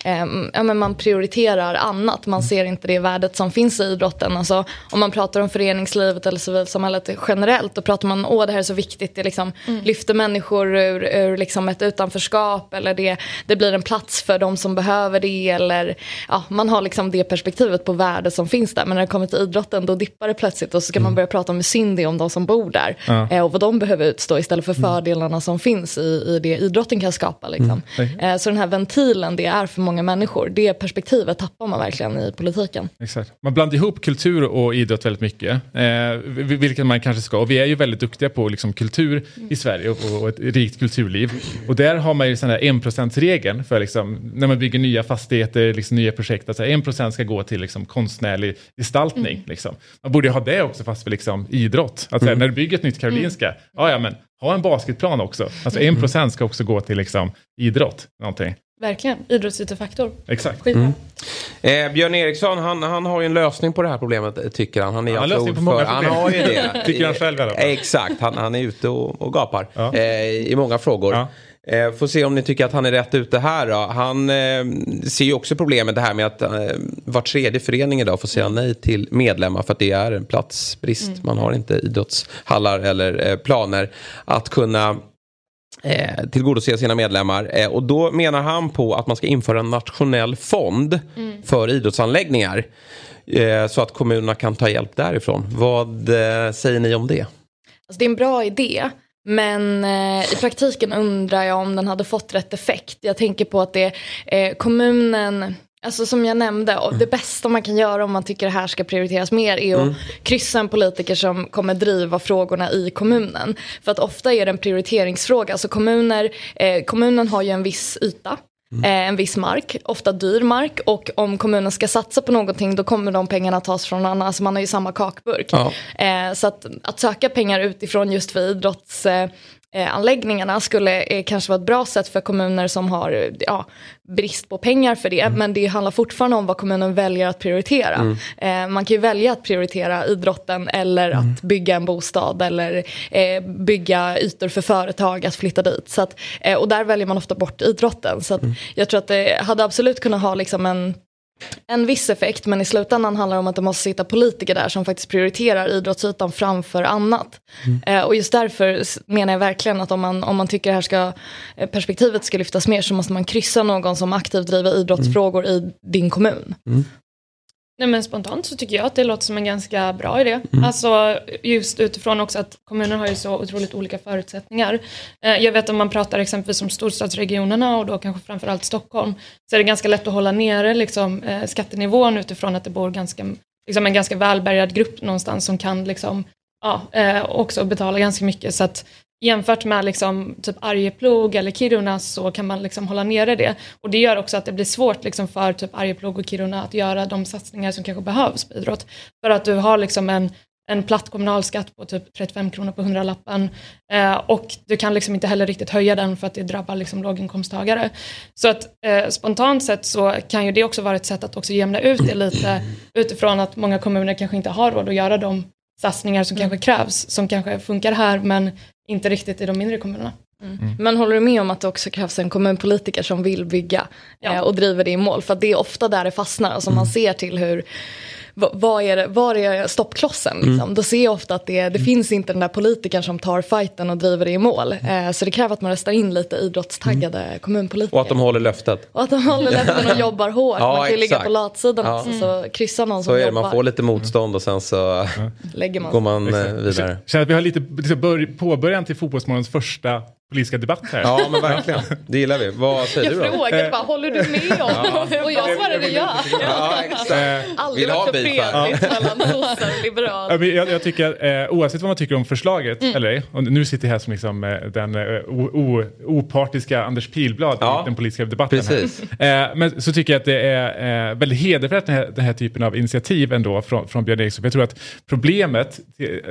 eh, ja, men man prioriterar annat. Man ser inte det värdet som finns i idrotten. Alltså, om man pratar om föreningslivet eller civilsamhället generellt, då pratar man åh det här är så viktigt. Det liksom mm. lyfter människor ur, ur liksom ett utanförskap eller det, det blir en plats för de som behöver det. Eller, ja, man har liksom det perspektivet på värdet som finns där. Men när det kommer till idrotten då dippar det plötsligt och så ska man mm. börja prata prata med Cindy om de som bor där. Ja. Eh, och vad de behöver utstå istället för mm. fördelarna som finns i, i det idrotten kan skapa. Liksom. Mm. Så den här ventilen det är för många människor, det perspektivet tappar man verkligen i politiken. Exakt. Man blandar ihop kultur och idrott väldigt mycket, eh, vilket man kanske ska. Och vi är ju väldigt duktiga på liksom, kultur mm. i Sverige och, och, ett rikt kulturliv. Och där har man ju sån här enprocentsregeln för liksom, när man bygger nya fastigheter, liksom, nya projekt, att en procent ska gå till liksom, konstnärlig gestaltning. Mm. Liksom. Man borde ha det också fast för liksom, idrott. Att mm. när du bygger ett nytt Karolinska, mm. ja, ja men ha en basketplan också. Alltså en procent ska också gå till liksom, idrott. Någonting. Verkligen, idrottsytefaktor. Exakt. Mm. Eh, Björn Eriksson, han, han har ju en lösning på det här problemet tycker han. Han är han har lösning på många problem. Han har ju det. tycker han själv i alla fall. Exakt, han, han är ute och, och gapar ja. eh, i många frågor. Ja. Eh, får se om ni tycker att han är rätt ute här då. Han eh, ser ju också problemet det här med att eh, var tredje förening idag får säga nej till medlemmar för att det är en platsbrist. Mm. Man har inte idrottshallar eller eh, planer att kunna eh, tillgodose sina medlemmar. Eh, och då menar han på att man ska införa en nationell fond mm. för idrottsanläggningar. Eh, så att kommunerna kan ta hjälp därifrån. Vad eh, säger ni om det? Alltså det är en bra idé. Men eh, i praktiken undrar jag om den hade fått rätt effekt. Jag tänker på att det, eh, kommunen Alltså som jag nämnde, det bästa man kan göra om man tycker det här ska prioriteras mer är att mm. kryssa en politiker som kommer driva frågorna i kommunen. För att ofta är det en prioriteringsfråga. Alltså kommuner, eh, kommunen har ju en viss yta. Mm. Eh, en viss mark, ofta dyr mark och om kommunen ska satsa på någonting då kommer de pengarna tas från annan, alltså man har ju samma kakburk. Ja. Eh, så att, att söka pengar utifrån just för idrotts eh, anläggningarna skulle eh, kanske vara ett bra sätt för kommuner som har ja, brist på pengar för det. Mm. Men det handlar fortfarande om vad kommunen väljer att prioritera. Mm. Eh, man kan ju välja att prioritera idrotten eller mm. att bygga en bostad eller eh, bygga ytor för företag att flytta dit. Så att, eh, och där väljer man ofta bort idrotten. Så mm. jag tror att det hade absolut kunnat ha liksom en en viss effekt men i slutändan handlar det om att det måste sitta politiker där som faktiskt prioriterar idrottsytan framför annat. Mm. Eh, och just därför menar jag verkligen att om man, om man tycker här ska, eh, perspektivet ska lyftas mer så måste man kryssa någon som aktivt driver idrottsfrågor mm. i din kommun. Mm. Nej men spontant så tycker jag att det låter som en ganska bra idé. Mm. Alltså just utifrån också att kommuner har ju så otroligt olika förutsättningar. Eh, jag vet om man pratar exempelvis om storstadsregionerna och då kanske framförallt Stockholm så är det ganska lätt att hålla nere liksom, eh, skattenivån utifrån att det bor ganska, liksom en ganska välbärgad grupp någonstans som kan liksom, ja, eh, också betala ganska mycket. Så att jämfört med liksom typ Arjeplog eller Kiruna så kan man liksom hålla nere det. Och det gör också att det blir svårt liksom för typ Arjeplog och Kiruna att göra de satsningar som kanske behövs på idrott. För att du har liksom en, en platt kommunalskatt på typ 35 kronor på 100-lappen eh, och du kan liksom inte heller riktigt höja den för att det drabbar liksom låginkomsttagare. Så att eh, spontant sett så kan ju det också vara ett sätt att också jämna ut det lite utifrån att många kommuner kanske inte har råd att göra de satsningar som mm. kanske krävs, som kanske funkar här men inte riktigt i de mindre kommunerna. Mm. Mm. Men håller du med om att det också krävs en kommunpolitiker som vill bygga ja. eh, och driver det i mål? För det är ofta där det fastnar, alltså man mm. ser till hur vad är det, var är stoppklossen? Mm. Liksom? Mm. Då ser jag ofta att det, det mm. finns inte den där politikern som tar fighten och driver det i mål. Mm. Eh, så det kräver att man röstar in lite idrottstaggade mm. kommunpolitiker. Och att de håller löftet. Och att de håller löften och jobbar hårt. ja, man kan ju ligga på latsidan ja. också, så kryssa någon så som jobbar. Man får lite motstånd och sen så Lägger man. går man eh, vidare. Känner att vi har lite liksom, påbörjan till Fotbollsmorgons första politiska debatt här. Ja men verkligen, det gillar vi. Vad säger jag du då? Jag frågade bara, håller du med om? Ja. Och jag svarade ja. ja exakt. Aldrig varit så fredligt mellan sossar och liberaler. Jag, jag tycker, eh, oavsett vad man tycker om förslaget, mm. eller och nu sitter jag här som liksom, eh, den eh, opartiska Anders Pilblad ja. i den politiska debatten. Precis. Här. Eh, men så tycker jag att det är eh, väldigt hedervärt den här, den här typen av initiativ ändå från, från Björn Eriksson. Jag tror att problemet,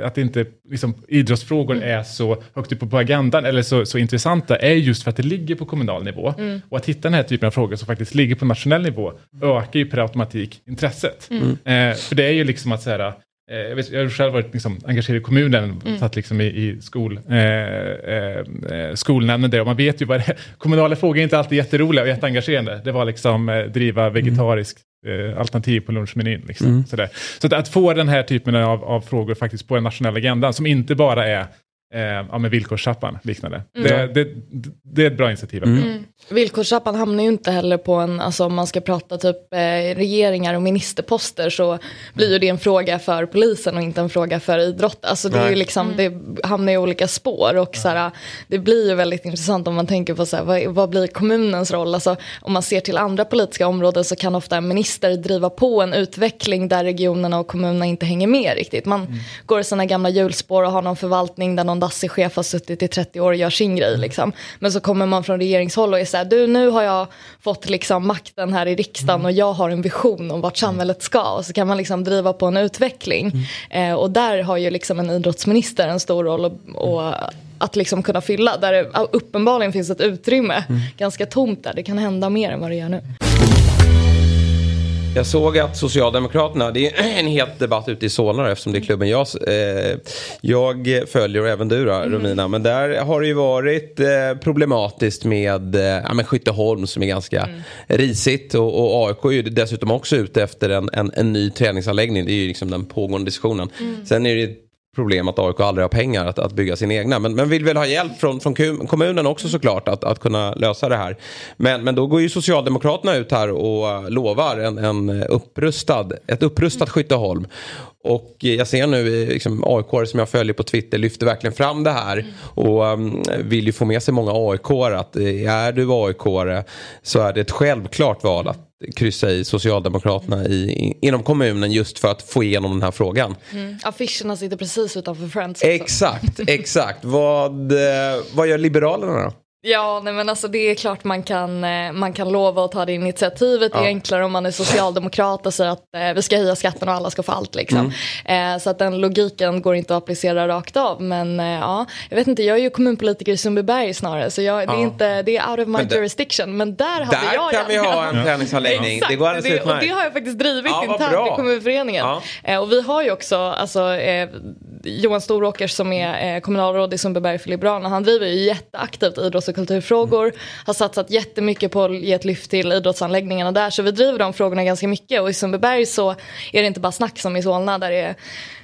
att inte liksom, idrottsfrågor mm. är så högt upp på agendan eller så så intressanta är just för att det ligger på kommunal nivå. Mm. Och att hitta den här typen av frågor som faktiskt ligger på nationell nivå ökar ju per automatik intresset. Mm. Eh, för det är ju liksom att säga eh, jag, vet, jag har själv varit liksom engagerad i kommunen, mm. satt liksom i, i skol, eh, eh, eh, skolnämnden där och man vet ju vad det är. Kommunala frågor är inte alltid jätteroliga och jätteengagerande. Det var liksom eh, driva mm. vegetarisk eh, alternativ på lunchmenyn. Liksom, mm. Så att, att, få den här typen av, av frågor faktiskt på den nationella agendan som inte bara är eh, ja, med villkorstrappan liknande. Mm. Det, det, det, är ett bra initiativ. Mm. Mm. Villkorstrappan hamnar ju inte heller på en, alltså om man ska prata typ eh, regeringar och ministerposter så blir ju det en fråga för polisen och inte en fråga för idrott. Alltså det, är ju liksom, mm. det hamnar i olika spår och ja. såhär, det blir ju väldigt intressant om man tänker på såhär, vad, vad blir kommunens roll? Alltså, om man ser till andra politiska områden så kan ofta en minister driva på en utveckling där regionerna och kommunerna inte hänger med riktigt. Man mm. går i sina gamla hjulspår och har någon förvaltning där någon dassig chef har suttit i 30 år och gör sin grej. Mm. Liksom. Men så kommer man från regeringshåll och är så här, du nu har jag fått liksom makten här i riksdagen mm. och jag har en vision om vart samhället ska. Och så kan man liksom driva på en utveckling. Mm. Eh, och där har ju liksom en idrottsminister en stor roll och, och att liksom kunna fylla. Där det uppenbarligen finns ett utrymme, mm. ganska tomt där. Det kan hända mer än vad det gör nu. Jag såg att Socialdemokraterna, det är en het debatt ute i Solna eftersom det är klubben jag, eh, jag följer och även du då mm. Romina. Men där har det ju varit eh, problematiskt med eh, ja, men Skytteholm som är ganska mm. risigt. Och, och AIK är ju dessutom också ute efter en, en, en ny träningsanläggning. Det är ju liksom den pågående diskussionen. Mm. Sen är det problem att AIK aldrig har pengar att, att bygga sin egna. Men, men vill väl ha hjälp från, från kommunen också såklart att, att kunna lösa det här. Men, men då går ju Socialdemokraterna ut här och eh, lovar en, en upprustad, ett upprustat Skytteholm. Och jag ser nu eh, liksom, AIK som jag följer på Twitter lyfter verkligen fram det här. Och um, vill ju få med sig många AIK att eh, är du AIK så är det ett självklart val att kryssa i Socialdemokraterna i, inom kommunen just för att få igenom den här frågan. Mm. Affischerna sitter precis utanför Friends. Också. Exakt, exakt. vad, eh, vad gör Liberalerna då? Ja, nej men alltså det är klart man kan, eh, man kan lova att ta det initiativet. Ja. Det är enklare om man är socialdemokrat och säger att eh, vi ska höja skatten och alla ska få allt. Liksom. Mm. Eh, så att den logiken går inte att applicera rakt av. Men eh, ja, jag vet inte, jag är ju kommunpolitiker i Sundbyberg snarare. Så jag, ja. det, är inte, det är out of my men jurisdiction. Men där hade där jag kan vi ha en träningsanläggning. det går alldeles utmärkt. Och det har jag faktiskt drivit ja, internt i kommunföreningen. Ja. Eh, och vi har ju också, alltså, eh, Johan Storåkers som är kommunalråd i Sundbyberg för Liberalerna, han driver ju jätteaktivt idrotts och kulturfrågor. Har satsat jättemycket på att ge ett lyft till idrottsanläggningarna där. Så vi driver de frågorna ganska mycket. Och i Sundbyberg så är det inte bara snack som i Solna där det är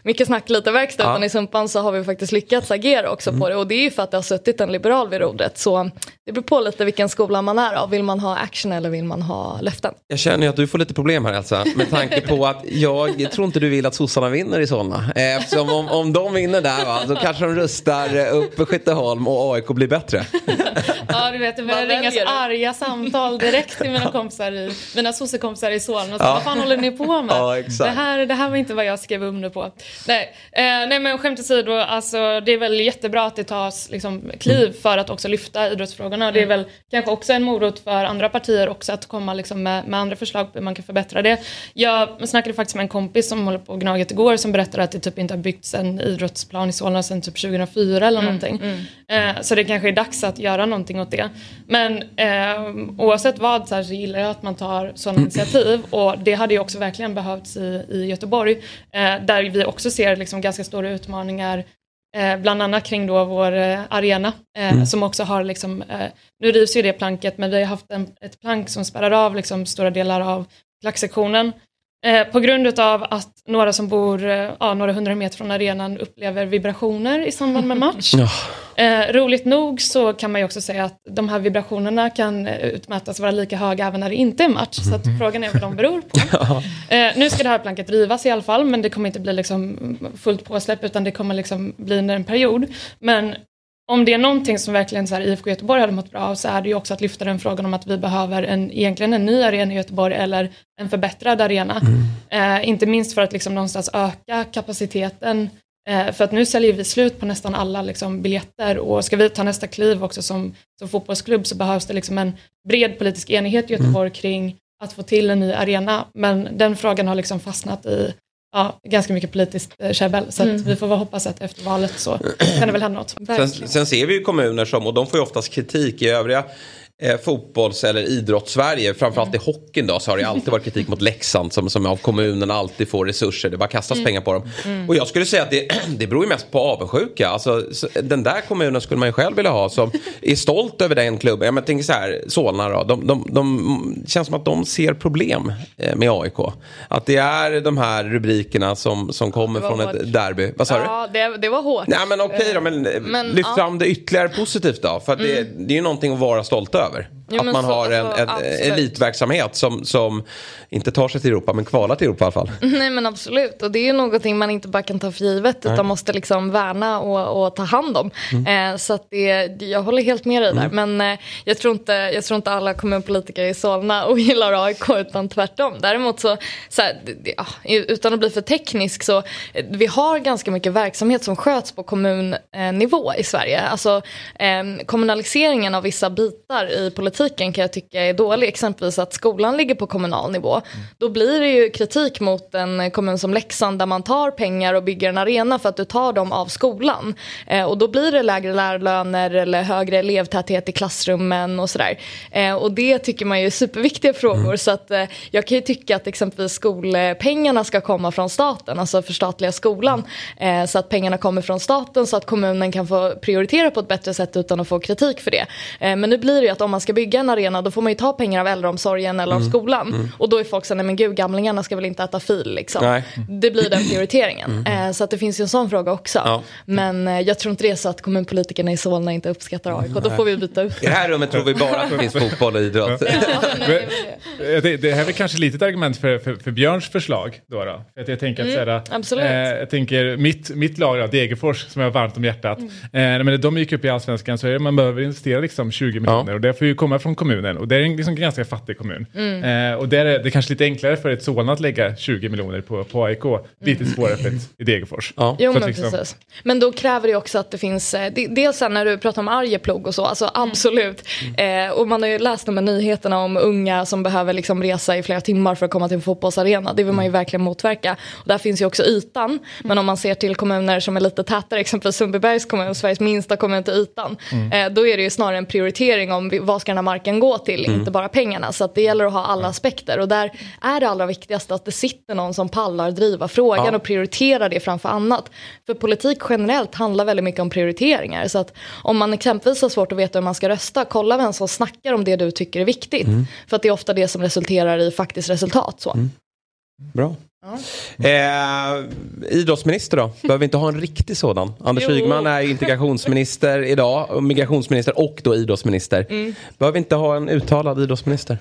mycket snack, lite verkstad. Ja. Utan i Sumpan så har vi faktiskt lyckats agera också mm. på det. Och det är ju för att det har suttit en liberal vid rodret. Så det beror på lite vilken skola man är av. Vill man ha action eller vill man ha löften? Jag känner ju att du får lite problem här Elsa. Med tanke på att jag tror inte du vill att sossarna vinner i Solna. Eftersom om, om de vinner där va, så kanske de rustar upp Skytteholm och AIK blir bättre. ja du vet det börjar ringas arga samtal direkt till mina kompisar i, mina sossekompisar i Solna. Så ja. Vad fan håller ni på med? Ja, det, här, det här var inte vad jag skrev under på. Nej, eh, nej men skämt åsido, alltså, det är väl jättebra att det tas liksom, kliv mm. för att också lyfta idrottsfrågorna. Det är väl kanske också en morot för andra partier också att komma liksom, med, med andra förslag på hur man kan förbättra det. Jag snackade faktiskt med en kompis som håller på Gnaget igår som berättade att det typ inte har byggts en idrottsplan i Solna sedan typ 2004 eller mm, någonting. Mm. Eh, så det kanske är dags att göra någonting åt det. Men eh, oavsett vad så, här, så gillar jag att man tar sådana initiativ och det hade ju också verkligen behövts i, i Göteborg eh, där vi också ser liksom ganska stora utmaningar eh, bland annat kring då vår eh, arena eh, mm. som också har liksom, eh, nu rivs ju det planket men vi har haft en, ett plank som spärrar av liksom stora delar av klacksektionen på grund av att några som bor eh, ja, några hundra meter från arenan upplever vibrationer i samband med match. Ja. Eh, roligt nog så kan man ju också säga att de här vibrationerna kan eh, utmätas vara lika höga även när det inte är match. Så att mm. frågan är vad de beror på. Ja. Eh, nu ska det här planket rivas i alla fall men det kommer inte bli liksom fullt påsläpp utan det kommer liksom bli under en period. Men om det är någonting som verkligen så här, IFK Göteborg hade mått bra av så är det ju också att lyfta den frågan om att vi behöver en, egentligen en ny arena i Göteborg eller en förbättrad arena. Mm. Eh, inte minst för att liksom någonstans öka kapaciteten. Eh, för att nu säljer vi slut på nästan alla liksom, biljetter och ska vi ta nästa kliv också som, som fotbollsklubb så behövs det liksom en bred politisk enighet i Göteborg mm. kring att få till en ny arena. Men den frågan har liksom fastnat i ja, ganska mycket politiskt eh, käbbel. Så mm. vi får hoppas att efter valet så kan det väl hända något. Sen, sen, ser vi ju kommuner som, och de får ju oftast kritik i övriga eh, fotbolls eller idrotts-Sverige, framförallt mm. i hockeyn då, så har det alltid varit kritik mot Leksand som, som av kommunen alltid får resurser. Det bara kastas mm. pengar på dem. Mm. Och jag skulle säga att det, det beror ju mest på avundsjuka. Alltså, den där kommunen skulle man ju själv vilja ha som är stolt över den klubben. Jag tänker så här, Solna då. De, de, de, känns som att de ser problem eh, med AIK. Att det är de här rubrikerna som, som kommer från hårt. ett derby. Vad sa ja, du? Det, det var hårt. Nej men okej då, men, men lyft ja. fram det ytterligare positivt då. För det, mm. det är ju någonting att vara stolt över över. Jo, att man så, har en, alltså, en elitverksamhet som, som inte tar sig till Europa men kvalar till Europa i alla fall. Nej men absolut och det är ju någonting man inte bara kan ta för givet Nej. utan måste liksom värna och, och ta hand om. Mm. Eh, så att det, jag håller helt med dig där mm. men eh, jag, tror inte, jag tror inte alla kommunpolitiker i Solna och gillar AIK utan tvärtom. Däremot så, så här, ja, utan att bli för teknisk så eh, vi har ganska mycket verksamhet som sköts på kommunnivå i Sverige. Alltså eh, kommunaliseringen av vissa bitar i politiken kan jag tycka är dålig. Exempelvis att skolan ligger på kommunal nivå. Mm. Då blir det ju kritik mot en kommun som Leksand där man tar pengar och bygger en arena för att du tar dem av skolan. Eh, och då blir det lägre lärarlöner eller högre elevtäthet i klassrummen och sådär. Eh, och det tycker man ju är superviktiga frågor. Mm. Så att eh, jag kan ju tycka att exempelvis skolpengarna ska komma från staten, alltså förstatliga skolan. Eh, så att pengarna kommer från staten så att kommunen kan få prioritera på ett bättre sätt utan att få kritik för det. Eh, men nu blir det ju att om man ska bygga en arena då får man ju ta pengar av äldreomsorgen eller mm. av skolan. Mm. Och då är folk såhär, nej men gud gamlingarna ska väl inte äta fil liksom. Nej. Det blir den prioriteringen. Mm. Eh, så att det finns ju en sån fråga också. Ja. Men eh, jag tror inte det är så att kommunpolitikerna i Solna inte uppskattar AIK. Då får vi byta ut I det här rummet tror vi bara att det finns fotboll och idrott. Ja, nej, det, det här är väl kanske lite ett argument för, för, för Björns förslag. Då, då. För jag tänker att mm, såhär, absolut. Eh, jag tänker mitt, mitt lag då, Degerfors som jag har varmt om hjärtat. Mm. Eh, men de gick upp i allsvenskan så är, man behöver investera liksom 20 miljoner ja. och det får ju komma kommer från kommunen och det är en liksom ganska fattig kommun. Mm. Eh, och där är det kanske lite enklare för ett Solna att lägga 20 miljoner på, på AIK. Lite mm. svårare för ett i Degerfors. Ja. Jo, men, liksom... precis. men då kräver det också att det finns, eh, dels när du pratar om Arjeplog och så, alltså mm. absolut. Mm. Eh, och man har ju läst de här nyheterna om unga som behöver liksom resa i flera timmar för att komma till en fotbollsarena. Det vill man ju mm. verkligen motverka. Och där finns ju också ytan. Men om man ser till kommuner som är lite tätare, exempelvis Sundbybergs kommun, Sveriges minsta kommun till ytan. Mm. Eh, då är det ju snarare en prioritering om vad ska den här marken gå till, mm. inte bara pengarna. Så det gäller att ha alla aspekter. Och där är det allra viktigaste att det sitter någon som pallar driva frågan ja. och prioritera det framför annat. För politik generellt handlar väldigt mycket om prioriteringar. Så att om man exempelvis har svårt att veta hur man ska rösta, kolla vem som snackar om det du tycker är viktigt. Mm. För att det är ofta det som resulterar i faktiskt resultat. Så. Mm. Bra. Eh, idrottsminister då? Behöver vi inte ha en riktig sådan? Anders Ygeman är integrationsminister idag, migrationsminister och då idrottsminister. Mm. Behöver vi inte ha en uttalad idrottsminister?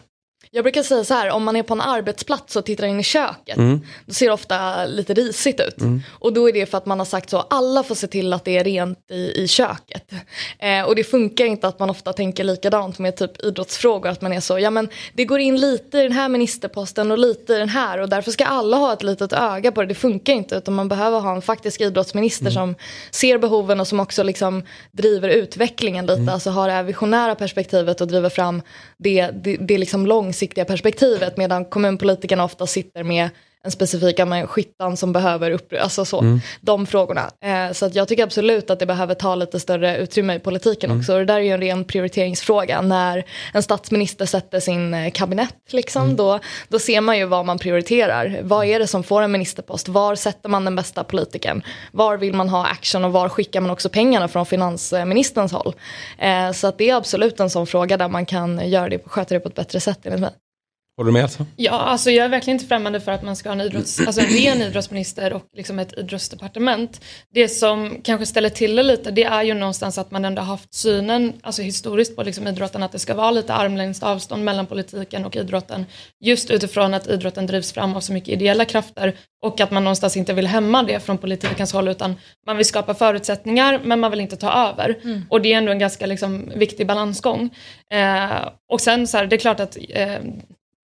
Jag brukar säga så här, om man är på en arbetsplats och tittar in i köket, mm. då ser det ofta lite risigt ut. Mm. Och då är det för att man har sagt så, alla får se till att det är rent i, i köket. Eh, och det funkar inte att man ofta tänker likadant med typ idrottsfrågor, att man är så, ja men det går in lite i den här ministerposten och lite i den här och därför ska alla ha ett litet öga på det. Det funkar inte, utan man behöver ha en faktisk idrottsminister mm. som ser behoven och som också liksom driver utvecklingen lite, mm. alltså har det här visionära perspektivet och driver fram det, det, det liksom långsiktiga perspektivet medan kommunpolitikerna ofta sitter med en specifik skyttan som behöver upp, alltså så, mm. de frågorna. Eh, så att jag tycker absolut att det behöver ta lite större utrymme i politiken mm. också. Och det där är ju en ren prioriteringsfråga. När en statsminister sätter sin eh, kabinett, liksom, mm. då, då ser man ju vad man prioriterar. Vad är det som får en ministerpost? Var sätter man den bästa politiken? Var vill man ha action och var skickar man också pengarna från finansministerns håll? Eh, så att det är absolut en sån fråga där man kan göra det, sköta det på ett bättre sätt enligt mig. Håller du med Elsa? Ja, alltså jag är verkligen inte främmande för att man ska ha en, idrotts, alltså en ren idrottsminister och liksom ett idrottsdepartement. Det som kanske ställer till det lite, det är ju någonstans att man ändå haft synen, alltså historiskt på liksom idrotten, att det ska vara lite armlängds avstånd mellan politiken och idrotten. Just utifrån att idrotten drivs fram av så mycket ideella krafter och att man någonstans inte vill hämma det från politikens håll utan man vill skapa förutsättningar men man vill inte ta över. Mm. Och det är ändå en ganska liksom, viktig balansgång. Eh, och sen så här, det är klart att eh,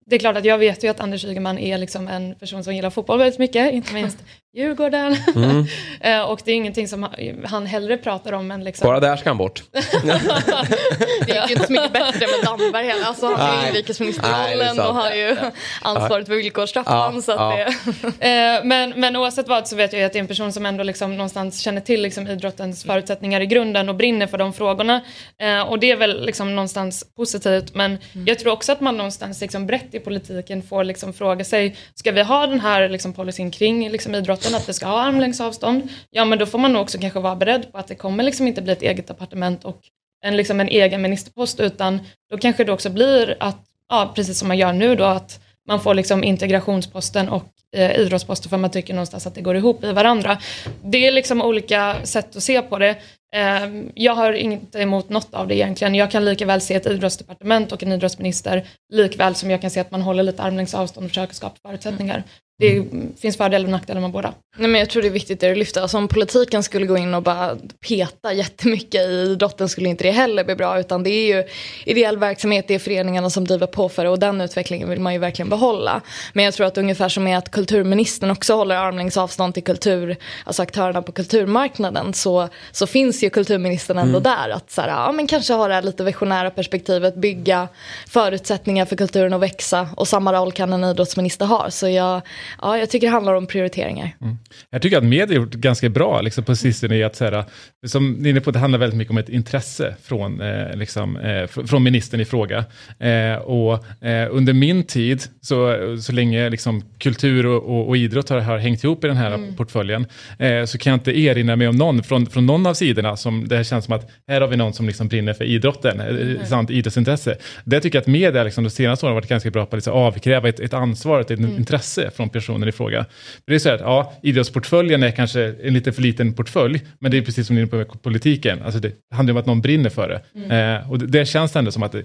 det är klart att jag vet ju att Anders Ygeman är liksom en person som gillar fotboll väldigt mycket, inte minst Djurgården. Mm. Eh, och det är ingenting som han hellre pratar om än liksom... Bara där ska han bort. det gick ju inte så mycket bättre med Damberg heller. Alltså, han är inrikesministerrollen och har ju ansvaret för villkorstrappan. Ja, ja. Det... Eh, men, men oavsett vad så vet jag att det är en person som ändå liksom någonstans känner till liksom idrottens förutsättningar i grunden och brinner för de frågorna. Eh, och det är väl liksom någonstans positivt. Men mm. jag tror också att man någonstans liksom brett i politiken får liksom fråga sig, ska vi ha den här liksom policyn kring liksom idrott staten att vi ska ha armlängds avstånd, ja men då får man nog också kanske vara beredd på att det kommer liksom inte bli ett eget departement och en, liksom en egen ministerpost utan då kanske det också blir att, ja precis som man gör nu då, att man får liksom integrationsposten och eh, idrottsposten för man tycker någonstans att det går ihop i varandra. Det är liksom olika sätt att se på det. Eh, jag har inte emot något av det egentligen. Jag kan lika väl se ett idrottsdepartement och en idrottsminister likväl som jag kan se att man håller lite armlängds avstånd och försöker skapa förutsättningar det finns fördelar och nackdelar med båda. Nej, men jag tror det är viktigt det du lyfter. Alltså, om politiken skulle gå in och bara peta jättemycket i idrotten skulle inte det heller bli bra. Utan det är ju ideell verksamhet, det är föreningarna som driver på för det och den utvecklingen vill man ju verkligen behålla. Men jag tror att ungefär som är att kulturministern också håller armlängds avstånd till kultur, alltså aktörerna på kulturmarknaden så, så finns ju kulturministern ändå mm. där. Att så här, ja, men kanske ha det här lite visionära perspektivet, bygga förutsättningar för kulturen att växa och samma roll kan en idrottsminister ha. Så jag ja, jag tycker det handlar om prioriteringar. Mm. Jag tycker att media gjort ganska bra liksom, på sistone i att, så här, som ni är inne på, det handlar väldigt mycket om ett intresse från, eh, liksom, eh, från ministern i fråga. Eh, och eh, under min tid, så, så länge liksom, kultur och, och, och idrott har, har, hängt ihop i den här mm. portföljen, eh, så kan jag inte erinra mig om någon från, från någon av sidorna som det känns som att här har vi någon som liksom brinner för idrotten, eh, mm. sant idrottsintresse. Det tycker jag att media liksom, de senaste åren har varit ganska bra på att liksom, avkräva ett, ett ansvar, ett mm. intresse från personen i fråga. Det är så att ja, idrottsportföljen är kanske en lite för liten portfölj, men det är precis som ni är på politiken. Alltså det handlar om att någon brinner för det. Mm. Eh, och det, det känns ändå som att det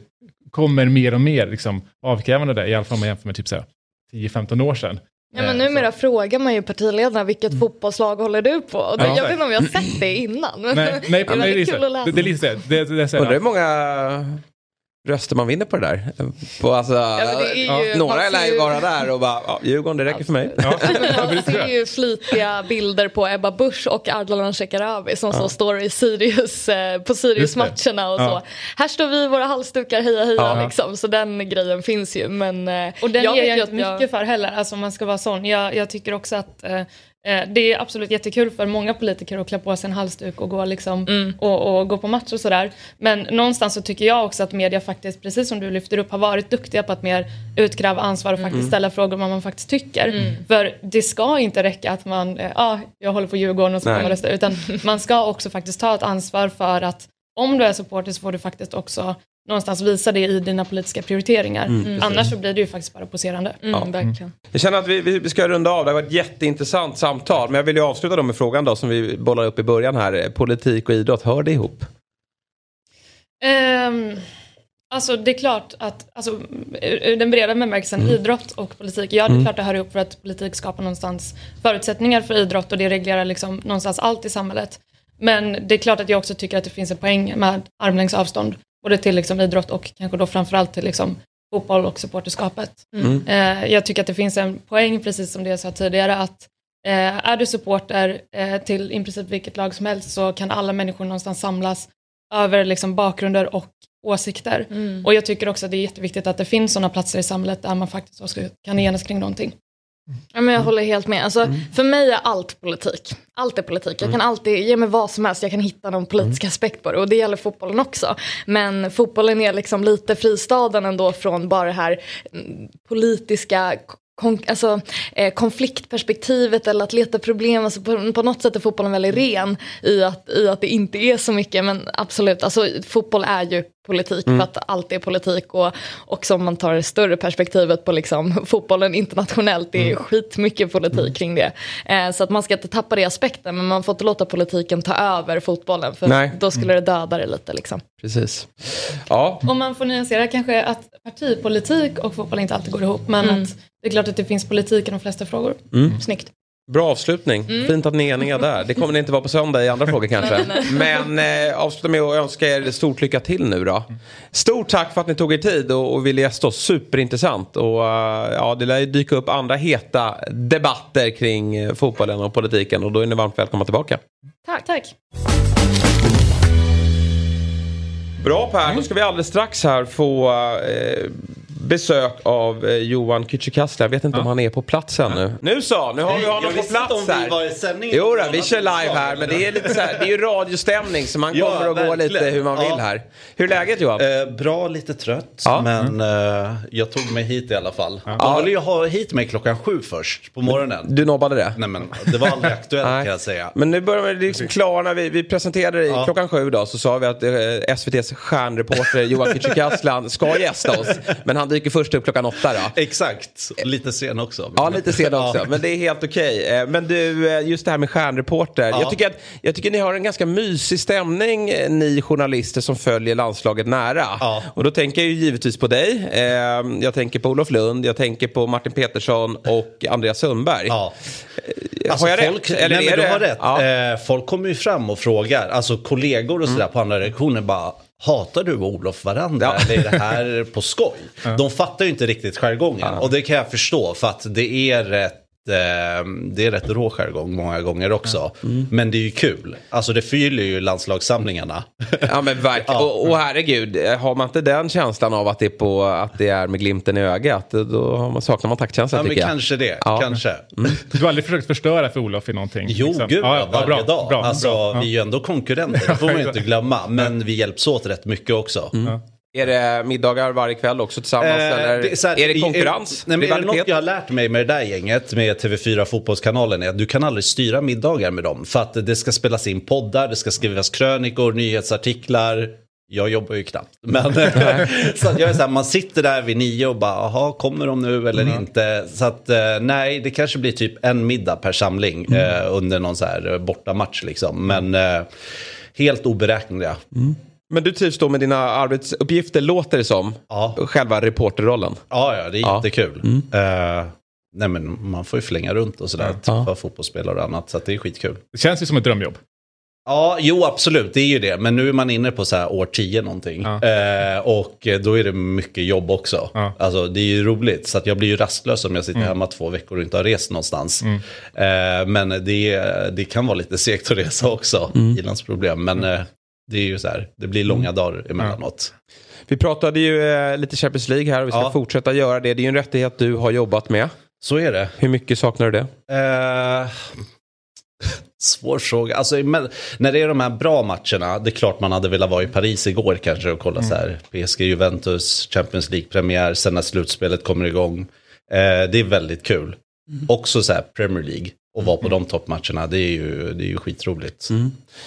kommer mer och mer liksom, avkrävande där, i alla fall om man jämför med typ 10-15 år sedan. Ja, men numera så. frågar man ju partiledarna vilket mm. fotbollslag håller du på? Ja, jag vet inte om jag har sett det innan. Nej, nej, det är kul att läsa. Det, det är lite det, det, det, det, det, det är många röster man vinner på det där. På, alltså, ja, ju, några lär ju vara där och bara, ja, Djurgården det räcker för mig. Ja. man ser ju flitiga bilder på Ebba Busch och Ardalan Shekarabi som ja. så står i Sirius, eh, på Sirius-matcherna och så. Här står vi i våra halsdukar, heja heja liksom. Så den grejen finns ju. Men, eh, och den jag ger jag inte mycket jag... för heller, alltså om man ska vara sån. Jag, jag tycker också att Eh, det är absolut jättekul för många politiker att klä på sig en halsduk och gå, liksom, mm. och, och, gå på match och sådär. Men någonstans så tycker jag också att media faktiskt, precis som du lyfter upp, har varit duktiga på att mer utkräva ansvar och faktiskt mm. ställa frågor om vad man faktiskt tycker. Mm. För det ska inte räcka att man, ja, eh, ah, jag håller på Djurgården och så kan man rösta, utan man ska också faktiskt ta ett ansvar för att om du är supporter så får du faktiskt också någonstans visa det i dina politiska prioriteringar. Mm, mm. Annars så blir det ju faktiskt bara poserande. Mm, ja. verkligen. Jag känner att vi, vi ska runda av. Det har varit ett jätteintressant samtal. Men jag vill ju avsluta då med frågan då som vi bollar upp i början här. Politik och idrott, hör det ihop? Um, alltså det är klart att, alltså, den breda bemärkelsen mm. idrott och politik, ja det är mm. klart det hör ihop för att politik skapar någonstans förutsättningar för idrott och det reglerar liksom någonstans allt i samhället. Men det är klart att jag också tycker att det finns en poäng med armlängds avstånd både till liksom idrott och kanske då framförallt till liksom fotboll och supporterskapet. Mm. Eh, jag tycker att det finns en poäng, precis som det jag sa tidigare, att eh, är du supporter eh, till i princip vilket lag som helst så kan alla människor någonstans samlas över liksom bakgrunder och åsikter. Mm. Och jag tycker också att det är jätteviktigt att det finns sådana platser i samhället där man faktiskt kan enas kring någonting. Ja, men jag håller helt med. Alltså, mm. För mig är allt politik. Allt är politik. Jag kan mm. alltid ge mig vad som helst, jag kan hitta någon politisk mm. aspekt på det. Och det gäller fotbollen också. Men fotbollen är liksom lite fristaden ändå från bara det här mm, politiska kon alltså, eh, konfliktperspektivet eller att leta problem. Alltså på, på, något sätt är fotbollen väldigt ren i att, i att det inte är så mycket. Men absolut, alltså, fotboll är ju politik mm. för att allt är politik. Och också om man tar det större perspektivet på liksom, fotbollen internationellt, det är mm. skitmycket politik mm. kring det. Eh, så att man ska inte tappa det aspekten, men man får inte låta politiken ta över fotbollen. För Nej. då skulle mm. det döda det lite. Liksom. Precis. Ja. Om man får nyansera kanske att partipolitik och fotboll inte alltid går ihop, men mm. att det är klart att det finns politik i de flesta frågor. Mm. Snyggt. Bra avslutning. Mm. Fint att ni är eniga där. Det kommer det inte vara på söndag i andra frågor kanske. Men eh, avsluta med att önska er stort lycka till nu då. Stort tack för att ni tog er tid och, och ville gästa oss. Superintressant. Och uh, ja, det lär ju dyka upp andra heta debatter kring uh, fotbollen och politiken. Och då är ni varmt välkomna tillbaka. Tack, tack. Bra Per, då ska vi alldeles strax här få uh, besök av eh, Johan Kücükasla. Jag vet inte ja. om han är på plats ännu. Nu så, nu har vi honom på plats om här. Vi var i sändning jo, då, vi kör live här. Men det är lite så här, det är ju radiostämning så man kommer ja, att gå lite hur man vill här. Hur är läget Johan? Eh, bra, lite trött. Ja. Men mm. eh, jag tog mig hit i alla fall. Ja. De ville ju ha hit mig klockan sju först på morgonen. Du nobbade det? Nej men det var aldrig aktuellt kan jag säga. Men nu börjar det liksom klarna. Vi, vi presenterade dig klockan sju då så sa vi att eh, SVTs stjärnreporter Johan Kücükaslan ska gästa oss. Men han dyker först upp klockan åtta då. Exakt, lite sen också. Ja, lite sen också. Men det är helt okej. Okay. Eh, men du, eh, just det här med stjärnreporter. Ja. Jag, tycker att, jag tycker ni har en ganska mysig stämning, eh, ni journalister som följer landslaget nära. Ja. Och då tänker jag ju givetvis på dig. Jag tänker på Olof Lund, jag tänker på Martin Petersson och Andreas Sundberg. Ja. Alltså har jag folk, rätt? Eller nej, men du har rätt. Folk kommer ju fram och frågar, alltså kollegor och sådär mm. på andra redaktioner bara Hatar du och Olof varandra ja. eller är det här på skoj? De fattar ju inte riktigt jargongen ja. och det kan jag förstå för att det är rätt det är rätt rå jargong många gånger också. Mm. Men det är ju kul. Alltså det fyller ju landslagssamlingarna. Ja men verkligen. Ja. Och, och herregud, har man inte den känslan av att det är, på, att det är med glimten i ögat, då har man, saknar man taktkänsla ja, tycker jag. Kanske det, ja. kanske. Mm. Du har aldrig försökt förstöra för Olof i någonting? Jo, liksom. gud ja, varje bra, dag. Bra, alltså, bra. Vi är ju ändå konkurrenter, det får man ju inte glömma. Men vi hjälps åt rätt mycket också. Mm. Är det middagar varje kväll också tillsammans? Eh, eller det är, här, är, det konkurrens? Är, nej, är det något jag har lärt mig med det där gänget, med TV4 Fotbollskanalen, är att du kan aldrig styra middagar med dem. För att det ska spelas in poddar, det ska skrivas krönikor, nyhetsartiklar. Jag jobbar ju knappt. Men så jag är så här, man sitter där vid nio och bara, jaha, kommer de nu eller mm. inte? Så att eh, nej, det kanske blir typ en middag per samling mm. eh, under någon så här bortamatch liksom. Men eh, helt oberäkneliga. Mm. Men du trivs då med dina arbetsuppgifter låter det som. Ja. Själva reporterrollen. Ja, ja det är ja. jättekul. Mm. Uh, nej men man får ju flänga runt och sådär. Ja. Träffa fotbollsspelare och annat. Så det är skitkul. Det känns ju som ett drömjobb. Ja, jo absolut, det är ju det. Men nu är man inne på så här år 10 någonting. Ja. Eh, och då är det mycket jobb också. Ja. Alltså det är ju roligt. Så att jag blir ju rastlös om jag sitter hemma två veckor och inte har rest någonstans. Eh, men det, det kan vara lite segt att resa också. Ilandsproblem. Men eh, det är ju så här, det blir långa dagar emellanåt. Vi pratade ju eh, lite Champions League här och vi ska Ja. fortsätta göra det. Det är ju en rättighet du har jobbat med. Så är det. Hur mycket saknar du det? Eh, svår fråga. Alltså, när det är de här bra matcherna, det är klart man hade velat vara i Paris igår kanske och kolla så här. PSG, Juventus, Champions League-premiär, sen när slutspelet kommer igång. Eh, det är väldigt kul. Också så här Premier League. Och vara på de toppmatcherna, det är ju, det är ju skitroligt.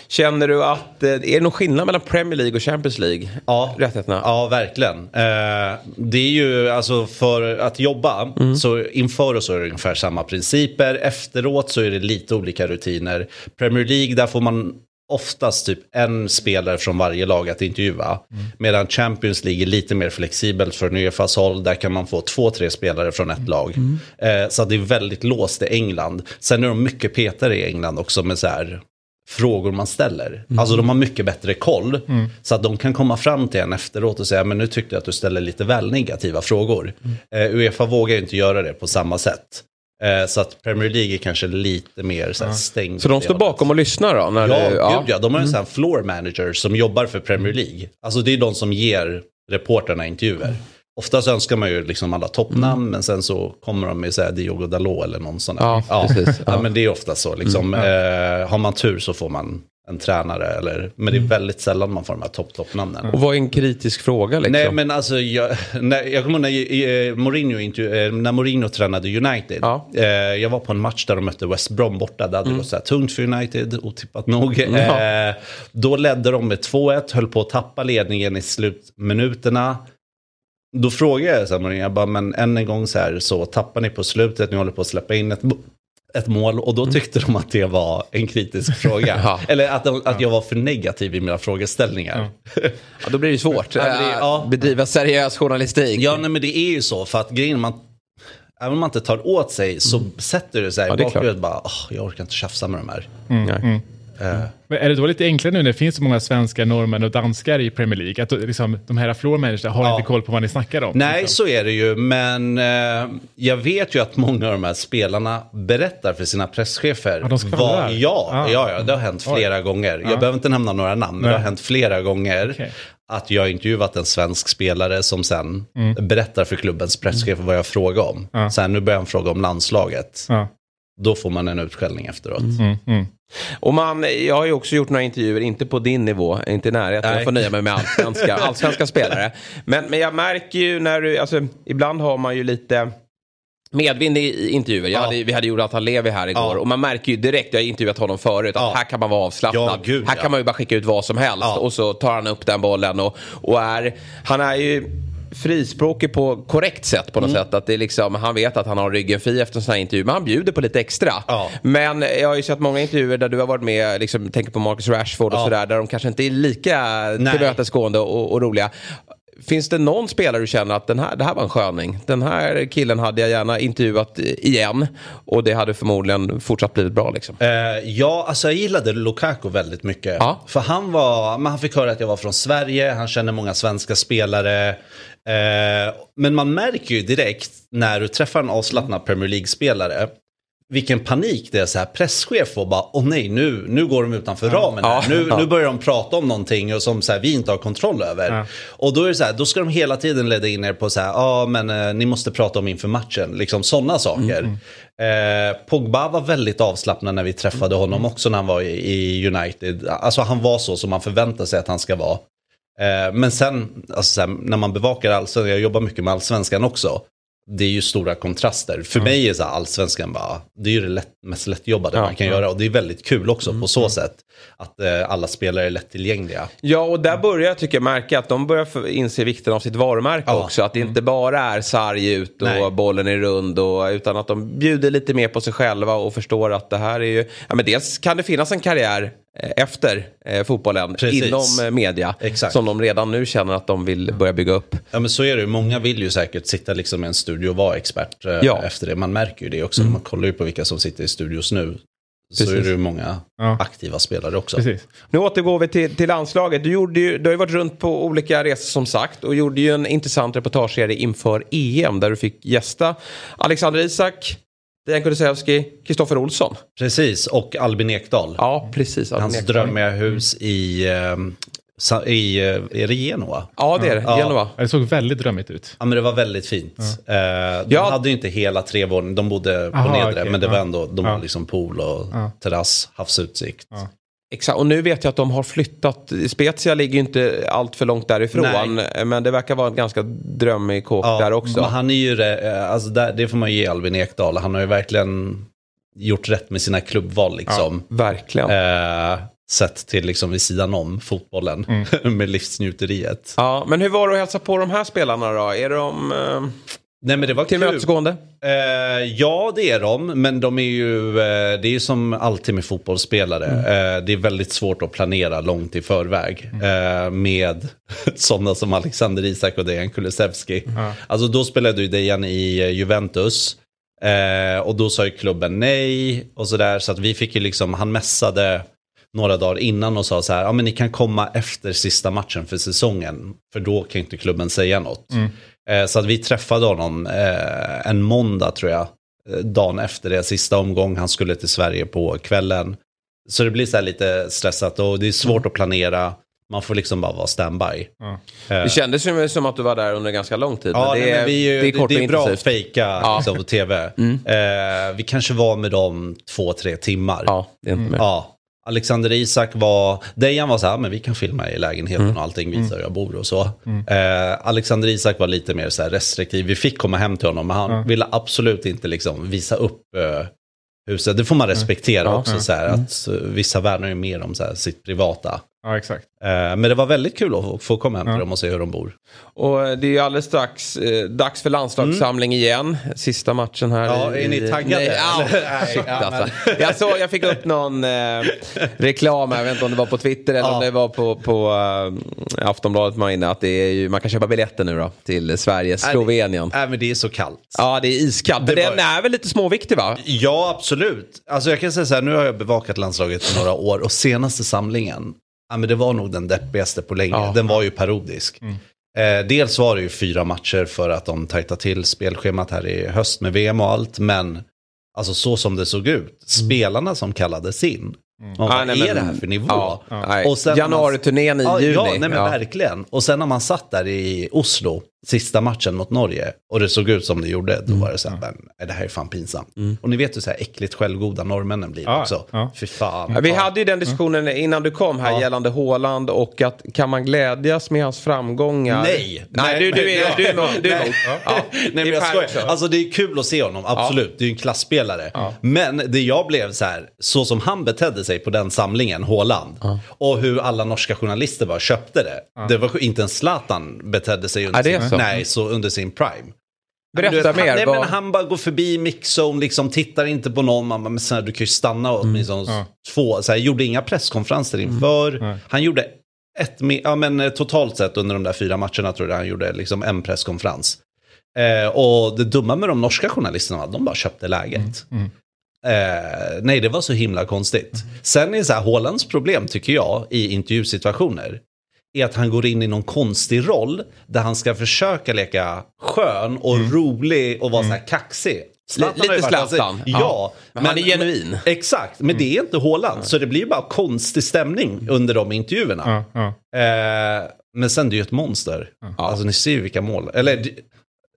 Känner du att, eh, är det någon skillnad mellan Premier League och Champions League? Ja. Rättigheterna? Ja, verkligen. Eh, det är ju alltså för att jobba, så inför så är det ungefär samma principer. Efteråt så är det lite olika rutiner. Premier League, där får man oftast typ en spelare från varje lag att intervjua. Medan Champions League är lite mer flexibelt från Uefas håll. Där kan man få två, tre spelare från ett lag. Eh, så det är väldigt låst i England. Sen är de mycket petare i England också med så här frågor man ställer. Alltså de har mycket bättre koll. Så att de kan komma fram till en efteråt och säga, men nu tyckte jag att du ställer lite väl negativa frågor. Eh, Uefa vågar ju inte göra det på samma sätt. Eh, så att Premier League är kanske lite mer så här, stängt. Så de står det bakom och lyssnar då? När Ja, du, gud ja. De har en sån här floor manager som jobbar för Premier League. Alltså det är de som ger reporterna intervjuer. Oftast önskar man ju liksom alla toppnamn, men sen så kommer de med så här Diogo Dalot eller någon sån där. Ja, precis. Ja. Ja. men det är ofta så. Liksom. Eh, har man tur så får man en tränare, eller, men det är väldigt sällan man får de här topp toppnamnen. Och vad är en kritisk fråga liksom? Nej men alltså, jag, när, jag kommer ihåg när, eh, Mourinho, eh, när Mourinho tränade United. Ja. Eh, jag var på en match där de mötte West Brom borta. Det hade gått så här tungt för United, otippat nog. Ja. Eh, då ledde de med 2-1, höll på att tappa ledningen i slutminuterna. Då frågade jag så här, Mourinho, jag bara, men än en gång så här, så tappar ni på slutet, ni håller på att släppa in ett, ett mål. Och då tyckte de att det var en kritisk fråga. Ja. Eller att, de, att jag var för negativ i mina frågeställningar. Ja, då blir det svårt. Ja, det- Eh, ja. Bedriva seriös journalistik. Ja, nej, men det är ju så. För att grejen, man, även om man inte tar åt sig så sätter det sig Ja, i bakhuvudet bara, "Åh, jag orkar inte tjafsa med de här. Nej. Men är det då lite enklare nu när det finns så många svenskar, norrmän och danskar i Premier League? Att liksom, de här floor har Ja. inte koll på vad ni snackar om? Nej, liksom. så är det ju. Men eh, jag vet ju att många av de här spelarna berättar för sina presschefer. Ja, de vad, ja, Ah. ja, ja, det har hänt flera gånger. Jag behöver inte nämna några namn, men det Nej. har hänt flera gånger. Okej. Att jag intervjuat en svensk spelare som sen Mm. berättar för klubbens presschef vad jag frågar om. Ja. Sen nu börjar han fråga om landslaget. Ja. Då får man en utskällning efteråt. Mm, mm. Och man, jag har ju också gjort några intervjuer, inte på din nivå, inte i närheten. Jag får nöja mig med allsvenska, allsvenska spelare. Men, men jag märker ju när du, alltså ibland har man ju lite medvind i intervjuer. Ja. hade, vi hade Jonathan Levi här igår Ja. och man märker ju direkt, jag har intervjuat honom förut, att Ja. här kan man vara avslappnad. Gud, här kan man ju bara skicka ut vad som helst och så tar han upp den bollen och, och är, han är ju frispråkig på korrekt sätt på något Mm. sätt. Att det är liksom, han vet att han har ryggen fri efter en sån här intervju. Men han bjuder på lite extra. Ja. Men jag har ju sett många intervjuer där du har varit med, liksom, tänker på Marcus Rashford och Ja. sådär. Där de kanske inte är lika tillmötesgående och, och roliga. Finns det någon spelare du känner att den här, det här var en sköning? Den här killen hade jag gärna intervjuat igen. Och det hade förmodligen fortsatt blivit bra liksom. Eh, ja, alltså jag gillade Lukaku väldigt mycket. Ja. För han var, men han fick höra att jag var från Sverige, han känner många svenska spelare. Eh, men man märker ju direkt när du träffar en avslappnad Premier League-spelare vilken panik det är så här presschef och bara åh nej nu, nu går de utanför ramen här. Ja. Nu, Ja. nu börjar de prata om någonting och som så här, vi inte har kontroll över. Ja. Och då är det så här, då ska de hela tiden leda in er på så här, ja men eh, ni måste prata om inför matchen, liksom sådana saker. Eh, Pogba var väldigt avslappnad när vi träffade honom också när han var i, i United. Alltså han var så som man förväntar sig att han ska vara. Eh, men sen, alltså, så här, när man bevakar allsvenskan, jag jobbar mycket med allsvenskan också. Det är ju stora kontraster. För mig är så här, allsvenskan bara, det är ju det lätt, mest lättjobbade Ja, man kan ja. göra. Och det är väldigt kul också på så sätt. Att eh, alla spelare är lättillgängliga. Ja, och där börjar jag tycker jag märka att de börjar inse vikten av sitt varumärke Ja. också. Att det inte bara är sarg ut och Nej. bollen är rund. Och, utan att de bjuder lite mer på sig själva och förstår att det här är ju... Ja, men dels kan det finnas en karriär efter eh, fotbollen Precis. inom eh, media. Exakt. Som de redan nu känner att de vill börja bygga upp. Ja men så är det ju. Många vill ju säkert sitta liksom i en studio och vara expert eh, Ja. efter det. Man märker ju det också. Man kollar ju på vilka som sitter i studios nu. så Precis. är det ju många Ja. aktiva spelare också. Precis. Nu återgår vi till, till landslaget. Du, gjorde ju, du har ju varit runt på olika resor som sagt och gjorde ju en intressant reportageserie inför EM där du fick gästa Alexander Isak, Dejan Kulusevski, Kristoffer Olsson. Precis, och Albin Ekdal. Ja, precis. Hans Albin Ekdal. drömmiga hus i, eh, sa- i, eh, är det Genoa? Ja, det är det. Ja. Ja, Det såg väldigt drömmigt ut. Ja men det var väldigt fint. Eh, de Ja. hade ju inte hela tre våningar, de bodde på Aha, nedre. okej, men det var ja. ändå, de Ja. har liksom pool och Ja. terrass, havsutsikt. Ja. Exakt, och nu vet jag att de har flyttat. Spezia ligger ju inte allt för långt därifrån. Nej. Men det verkar vara en ganska drömmig kåk där också. Men han är ju, det, eh, alltså där, det får man ge Albin Ekdal. Han har ju verkligen gjort rätt med sina klubbval liksom. Verkligen. Eh, sett till liksom vid sidan om fotbollen Mm. med livsnjuteriet. Ja, men hur var det att hälsa på de här spelarna då? Är de eh, Nej men det var tillmötesgående? Eh, ja, det är de. Men de är ju, eh, det är ju som alltid med fotbollsspelare. Eh, det är väldigt svårt att planera långt i förväg. Eh, med sådana som Alexander Isak och Dejan Kulusevski. Alltså då spelade ju Dejan i eh, Juventus. Eh, och då sa ju klubben nej och sådär. Så att vi fick ju liksom, han mässade några dagar innan och sa så här, ja men ni kan komma efter sista matchen för säsongen. För då kan inte klubben säga något. Eh, så att vi träffade honom eh, en måndag tror jag. eh, Dagen efter det, sista omgång. Han skulle till Sverige på kvällen. Så det blir så här lite stressat och det är svårt att planera. Man får liksom bara vara standby. Det kändes ju som att du var där under ganska lång tid. Ja, men det, nej, är, men vi är, ju- det är kort det är bra att fejka Ja. liksom, på tv. Eh, vi kanske var med dem två, tre timmar. Ja, det är inte mer. Ja. Alexander Isak var, Dejan var så här, men vi kan filma i lägenheten Mm. och allting, visa hur jag bor och så. Eh, Alexander Isak var lite mer så restriktiv, vi fick komma hem till honom, men han ville absolut inte liksom visa upp eh, huset. Det får man respektera också, så här, att eh, vissa värnar ju mer om så här, sitt privata. Ja, exakt. Eh, men det var väldigt kul att få- komma hem till dem och se hur de bor. Och det är ju alldeles strax eh, dags för landslagssamling igen. Sista matchen här. Mm. Ja, är ni taggade? Nej, au, Nej, shit, ja, alltså. jag, såg, jag fick upp någon eh, reklam, här, jag vet inte om det var på Twitter eller om Ja. det var på, på eh, Aftonbladet man inne, att det är ju, man kan köpa biljetter nu då till Sverige, Slovenien. Nej, men det är så kallt. Ja, det är iskallt. Men Det var- den är väl lite småviktig va? Ja, absolut. Alltså jag kan säga så här, nu har jag bevakat landslaget i några år och senaste samlingen, ja, men det var nog den deppigaste på länge. Ja. Den var ju parodisk. Eh, dels var det ju fyra matcher för att de tajtade till spelschemat här i höst med VM och allt, men alltså så som det såg ut, spelarna som kallades in, bara, Ja, nej, vad men- är det här för nivå? Ja, nej. Man- Januariturnén i ja, juni. Ja, nej, men Ja. verkligen. Och sen när man satt där i Oslo, sista matchen mot Norge, och det såg ut som det gjorde, då Mm. var det så här, men, nej, det här är fan pinsamt. Och ni vet hur så här äckligt självgoda norrmännen blir Ja, också. ja. Fy fan. Vi hade ju den diskussionen innan du kom här Ja. gällande Haaland och att kan man glädjas med hans framgångar? Nej. Nej, du, du är, du är. Du är. Ja. Nej men jag skojar. Alltså det är kul att se honom, absolut. Det är ju en klassspelare. Men det jag blev så här, så som han betedde sig på den samlingen, Haaland. Och hur alla norska journalister bara köpte det. Det var inte en Zlatan betedde sig under, Så. nej, så under sin prime. Berätta vet, mer, Han, nej, vad- men han bara går förbi mixzone, liksom tittar inte på någon. Man bara, men snälla, du kan ju stanna åtminstone Ja. två. Så här, gjorde inga presskonferenser inför. Nej. Han gjorde ett, ja, men, eh, totalt sett under de där fyra matcherna tror jag han gjorde liksom en presskonferens. Eh, och det dumma med de norska journalisterna, de bara köpte läget. Eh, nej, det var så himla konstigt. Sen är så här, Haalands problem tycker jag i intervjusituationer är att han går in i någon konstig roll där han ska försöka leka skön och rolig och vara så här kaxig. Zlatan lite alltså, Zlatan. Ja, Ja. Men han är genuin. Exakt, men det är inte Haaland. Så det blir bara konstig stämning under de intervjuerna. Ja, ja. Eh, men sen det är ju ett monster. Alltså ni ser ju vilka mål. Eller det,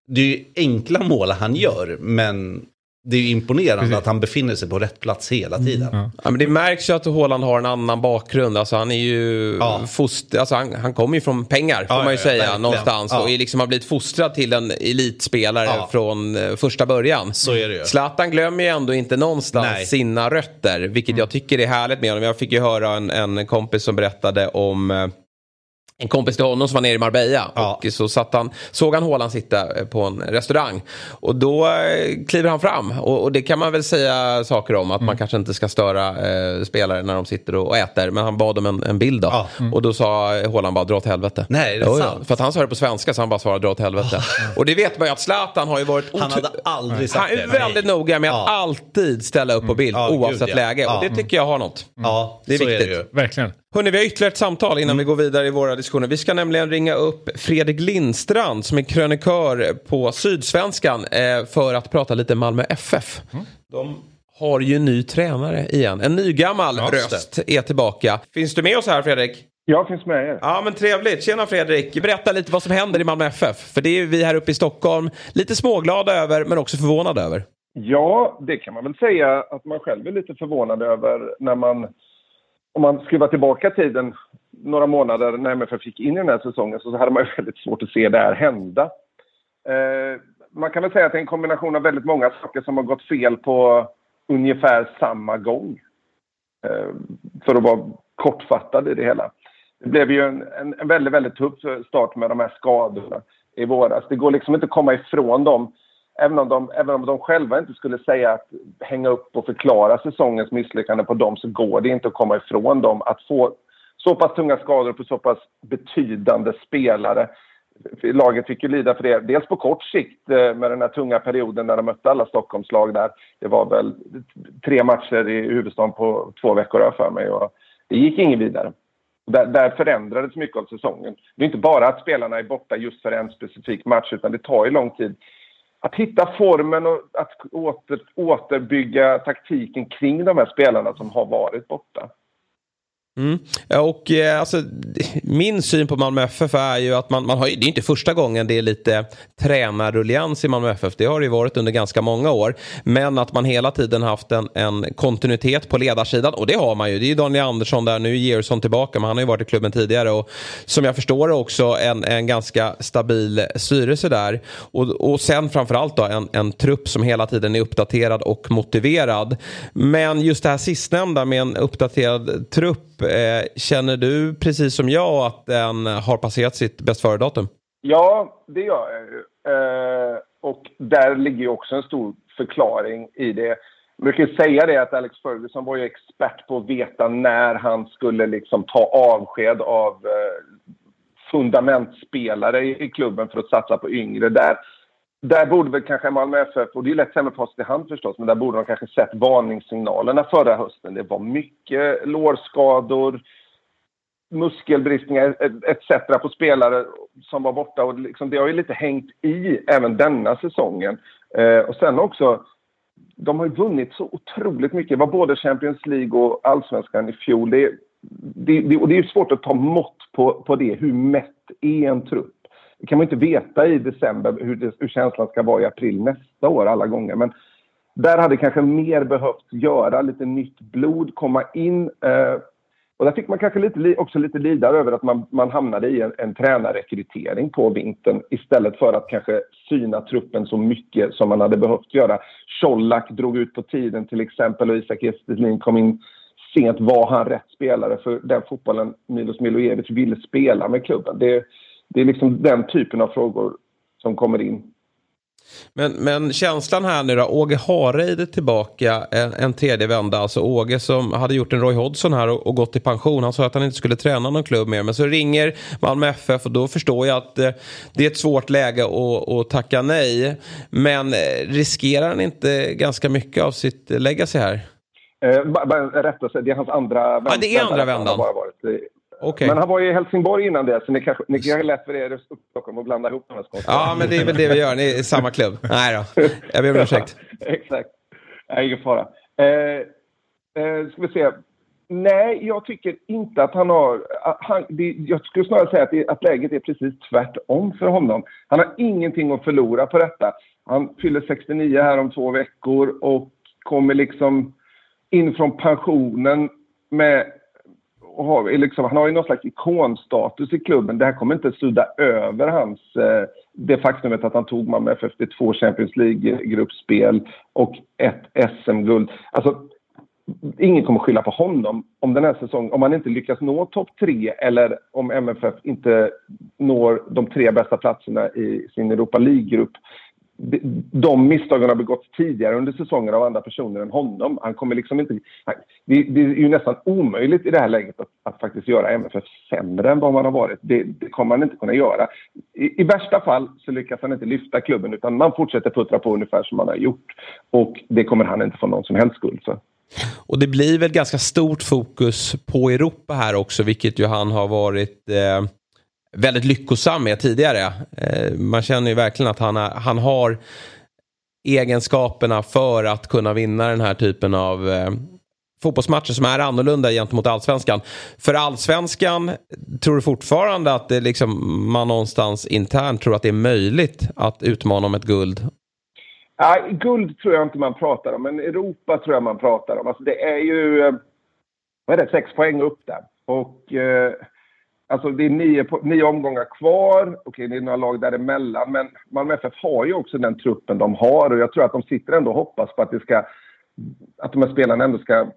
det är ju enkla mål han gör, men det är ju imponerande Precis. att han befinner sig på rätt plats hela tiden. ja. Ja, men det märks ju att Haaland har en annan bakgrund. Alltså, han är ju Ja. foster, alltså, han, han kommer ju från pengar får Ja, man ju ja, säga verkligen. någonstans. Ja. Och är liksom har blivit fostrad till en elitspelare Ja. från eh, första början. Så är det ju. Zlatan glömmer ju ändå inte någonstans Nej. sina rötter. Vilket jag tycker är härligt med honom. Jag fick ju höra en, en kompis som berättade om eh, en kompis till honom som var nere i Marbella. Ja. Och så satt han, såg han Haaland sitta eh, på en restaurang. Och då eh, kliver han fram. Och, och det kan man väl säga saker om. Att man kanske inte ska störa eh, spelare när de sitter och, och äter. Men han bad om en, en bild då. Ja. Och då sa Haaland bara dra åt helvete. Nej, är det Jo, ja. sant? För att han sa det på svenska så han bara svarade dra åt helvete. Och det vet man ju att Zlatan har ju varit Han hade aldrig sagt han är det. väldigt noga med att Ja. alltid ställa upp på bild Ja, gud, oavsett ja. läge. Ja. Och det tycker jag har något. Ja, Det är så viktigt. Är det ju. Verkligen. Hörni, vi har ytterligare ett samtal innan vi går vidare i våra diskussioner. Vi ska nämligen ringa upp Fredrik Lindstrand som är krönikör på Sydsvenskan eh, för att prata lite Malmö FF. De har ju ny tränare igen. En nygammal Ja, röst är tillbaka. Finns du med oss här Fredrik? Jag finns med er. Ja men trevligt. Tjena Fredrik. Berätta lite vad som händer i Malmö FF. För det är vi här uppe i Stockholm lite småglada över men också förvånade över. Ja, det kan man väl säga att man själv är lite förvånad över när man, om man skruvar tillbaka tiden några månader när MFF fick in i den här säsongen så hade man ju väldigt svårt att se det här hända. Eh, man kan väl säga att det är en kombination av väldigt många saker som har gått fel på ungefär samma gång. Eh, för att vara kortfattad i det hela. Det blev ju en, en, en väldigt, väldigt tuff start med de här skadorna i våras. Det går liksom inte att komma ifrån dem. Även om, de, även om de själva inte skulle säga att hänga upp och förklara säsongens misslyckande på dem så går det inte att komma ifrån dem. Att få så pass tunga skador på så pass betydande spelare. Laget fick ju lida för det, dels på kort sikt eh, med den här tunga perioden när de mötte alla Stockholmslag där. Det var väl tre matcher i huvudstaden på två veckor har jag för mig och det gick inget vidare. Där, där förändrades mycket av säsongen. Det är inte bara att spelarna är borta just för en specifik match utan det tar ju lång tid att hitta formen och att åter, återbygga taktiken kring de här spelarna som har varit borta. Mm. Och eh, alltså, min syn på Malmö FF är ju att man, man har, ju- det är inte första gången det är lite tränarrullians i Malmö FF. Det har det ju varit under ganska många år. Men att man hela tiden haft en, en kontinuitet på ledarsidan. Och det har man ju. Det är ju Daniel Andersson där. Nu är Georgsson tillbaka men han har ju varit i klubben tidigare. Och som jag förstår det också en, en ganska stabil styrelse där. Och, och sen framförallt då en, en trupp som hela tiden är uppdaterad och motiverad. Men just det här sistnämnda med en uppdaterad trupp. Eh, känner du precis som jag att den har passerat sitt bäst före-datum? Ja, det gör jag ju. Eh, och där ligger ju också en stor förklaring i det. Jag brukar ju säga det att Alex Ferguson var ju expert på att veta när han skulle liksom ta avsked av eh, fundamentspelare i, i klubben för att satsa på yngre. Där, där borde väl kanske Malmö FF, och det är lätt sämre på oss i hand förstås, men där borde de kanske sett varningssignalerna förra hösten. Det var mycket lårskador, muskelbristningar etc. på spelare som var borta. Och liksom, det har ju lite hängt i även denna säsongen. Eh, och sen också, de har ju vunnit så otroligt mycket. Det var både Champions League och Allsvenskan i fjol. Det, det, det, och det är ju svårt att ta mått på, på det. Hur mätt är en trupp? Det kan man inte veta i december hur, det, hur känslan ska vara i april nästa år alla gånger. Men där hade kanske mer behövt göra lite nytt blod, komma in. Eh, och där fick man kanske lite, också lite lida över att man, man hamnade i en, en tränarrekrytering på vintern istället för att kanske syna truppen så mycket som man hade behövt göra. Colak drog ut på tiden till exempel och Isak Estelin kom in sent. Var han rätt spelare för den fotbollen Milos Milojevic ville spela med klubben? Det, det är liksom den typen av frågor som kommer in. Men, men känslan här nu då, Åge Hareide tillbaka en, en tredje vända. Alltså Åge som hade gjort en Roy Hodgson här och, och gått i pension. Han sa att han inte skulle träna någon klubb mer. Men så ringer Malmö FF och då förstår jag att eh, det är ett svårt läge att, att tacka nej. Men eh, riskerar han inte ganska mycket av sitt legacy här? Eh, bara, bara rätta sig, det är hans andra vända. Ja, det är andra vändan. Bara varit, Okej. Men han var i Helsingborg innan det, så ni kanske, ni kanske lätt för er i Stockholm att blanda ihop de här skånska. Ja, men det är väl det vi gör. Ni är i samma klubb. Nej då, jag ber om ursäkt. Exakt. Nej, ingen fara. Eh, eh, ska vi se. Nej, jag tycker inte att han har... att Han, det, jag skulle snarare säga att, det, att läget är precis tvärtom för honom. Han har ingenting att förlora på detta. Han fyller 69 här om två veckor och kommer liksom in från pensionen med... Har, liksom, han har ju någon slags ikonstatus i klubben. Det här kommer inte sudda över hans... Eh, det faktumet att han tog Malmö FF till två Champions League-gruppspel och ett SM-guld. Alltså, ingen kommer skylla på honom om den här säsongen, om han inte lyckas nå topp tre eller om MFF inte når de tre bästa platserna i sin Europa League-grupp de misstagen har begåtts tidigare under säsongen av andra personer än honom. Han kommer liksom inte... Det, det är ju nästan omöjligt i det här läget att, att, faktiskt göra MFF sämre än vad man har varit. Det, det kommer man inte kunna göra. I, I, värsta fall så lyckas han inte lyfta klubben utan man fortsätter puttra på ungefär som man har gjort. Och det kommer han inte få någon som helst skuld för. Och det blir väl ganska stort fokus på Europa här också, vilket ju han har varit eh väldigt lyckosam med tidigare. Eh, man känner ju verkligen att han, är, han har egenskaperna för att kunna vinna den här typen av eh, fotbollsmatcher som är annorlunda gentemot allsvenskan. För allsvenskan tror du fortfarande att det liksom, man någonstans internt tror att det är möjligt att utmana om ett guld? Ja, guld tror jag inte man pratar om, men Europa tror jag man pratar om. Alltså det är ju eh, vad är det, sex poäng upp där. Och eh, Alltså det är nio, nio omgångar kvar. Okej, det är några lag däremellan. Men Malmö FF har ju också den truppen de har och jag tror att de sitter ändå och hoppas på att det ska... Att de här spelarna ändå ska